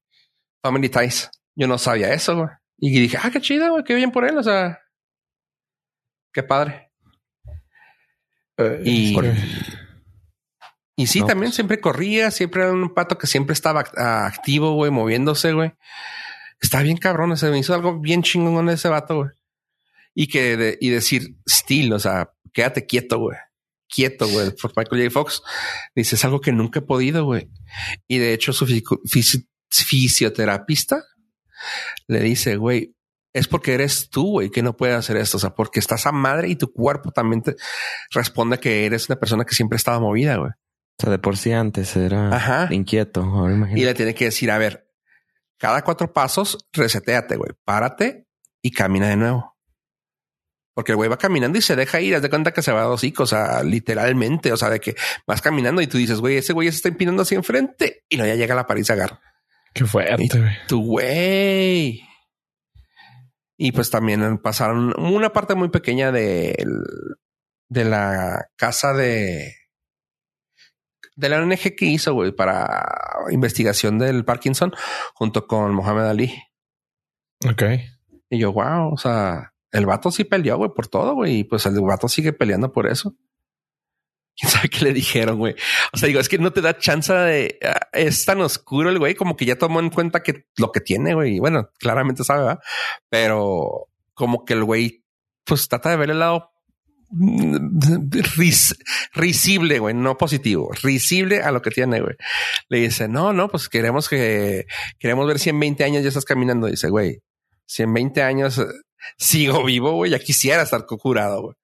Family Ties. Yo no sabía eso, güey. Y dije, ah, qué chido, güey, qué bien por él. O sea, qué padre. Y, Por- y sí, No, también pues. siempre corría, siempre era un pato que siempre estaba ah, activo, güey, moviéndose, güey. Está bien cabrón, se me hizo algo bien chingón ese vato, güey. Y que de- y decir steel, o sea, quédate quieto, güey. Quieto, güey. Por Michael J. Fox dice es algo que nunca he podido, güey. Y de hecho, su fisi- fisi- fisioterapista le dice, güey, es porque eres tú, güey, que no puedes hacer esto. O sea, porque estás a madre y tu cuerpo también te responde que eres una persona que siempre estaba movida, güey. O sea, de por sí antes era Ajá. inquieto. Ahora Y le tiene que decir, a ver, cada cuatro pasos, reseteate, güey. Párate y camina de nuevo. Porque el güey va caminando y se deja ir. Haz de cuenta que se va a dos hocicos, o sea, literalmente. O sea, de que vas caminando y tú dices, güey, ese güey se está empinando hacia enfrente y luego ya llega la pared y se agarra. Qué fuerte, güey. Tu güey. Y pues también pasaron una parte muy pequeña de, de la casa de de la ONG que hizo, güey, para investigación del Parkinson junto con Mohamed Ali. Ok. Y yo, wow, o sea, el vato sí peleó, güey, por todo, güey. Y pues el vato sigue peleando por eso. ¿Quién sabe qué le dijeron, güey? O sea, digo, es que no te da chance de... ah, Es tan oscuro el güey como que ya tomó en cuenta que lo que tiene, güey. Bueno, claramente sabe, ¿verdad? Pero como que el güey, pues trata de ver el lado mm, ris- risible, güey, no positivo, risible a lo que tiene, güey. Le dice, no, no, pues queremos que, queremos ver si en 20 años ya estás caminando. Dice, güey, si en 20 años eh, sigo vivo, güey, ya quisiera estar curado, güey.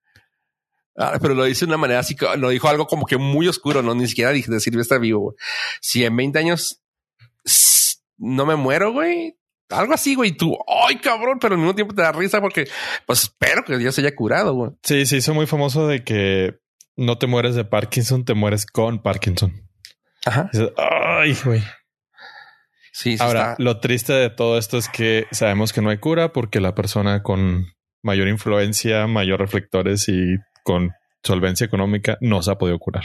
Ah, pero lo dice de una manera así, lo dijo algo como que muy oscuro, no ni siquiera dije decir estar vivo, güey. Si en 20 años no me muero, güey, algo así, güey, tú, ay, cabrón, pero al mismo tiempo te da risa porque, pues espero que ya se haya curado, güey. Sí, se hizo muy famoso de que no te mueres de Parkinson, te mueres con Parkinson. Ajá. Dices, Ay, güey. Sí, sí Ahora, está. lo triste de todo esto es que sabemos que no hay cura porque la persona con mayor influencia, mayor reflectores y con solvencia económica no se ha podido curar.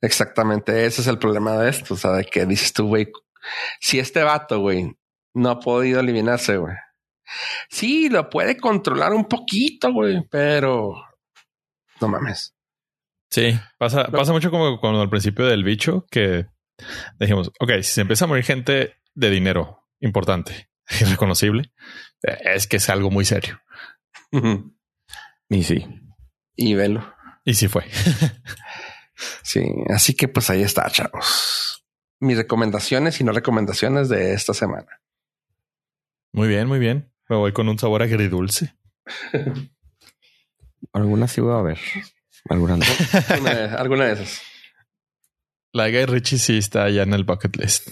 Exactamente, ese es el problema de esto, o sea, de que dices tú, güey, si este vato, güey, no ha podido eliminarse, güey. Sí, lo puede controlar un poquito, güey, pero no mames. Sí, pasa, pasa mucho como cuando al principio del bicho que dijimos, ok, si se empieza a morir gente de dinero importante y reconocible, eh, es que es algo muy serio. Y sí. Y velo. Y sí fue. sí, así que pues ahí está, chavos. Mis recomendaciones y no recomendaciones de esta semana. Muy bien, muy bien. Me voy con un sabor agridulce. Algunas sí voy a ver. Algunas no. alguna, alguna de esas. La Guy Richie sí está allá en el bucket list.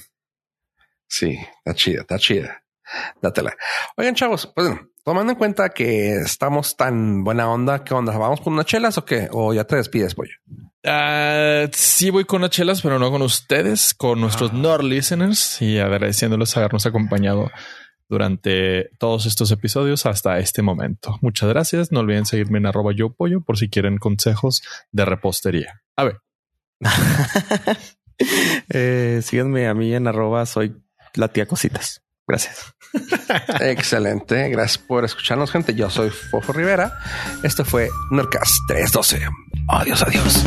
Sí, está chida, está chida. Dátela. Oigan, chavos, pues tomando en cuenta que estamos tan buena onda, ¿qué onda? ¿Vamos con unas chelas o qué? ¿O ya te despides, pollo? Uh, sí voy con unas chelas, pero no con ustedes, con nuestros ah. Nord listeners y agradeciéndoles habernos acompañado durante todos estos episodios hasta este momento. Muchas gracias. No olviden seguirme en arroba yo pollo por si quieren consejos de repostería. A ver. eh, síganme a mí en arroba soy la tía cositas. Gracias. Excelente. Gracias por escucharnos, gente. Yo soy Fofo Rivera. Esto fue Norcas 312. Adiós, adiós.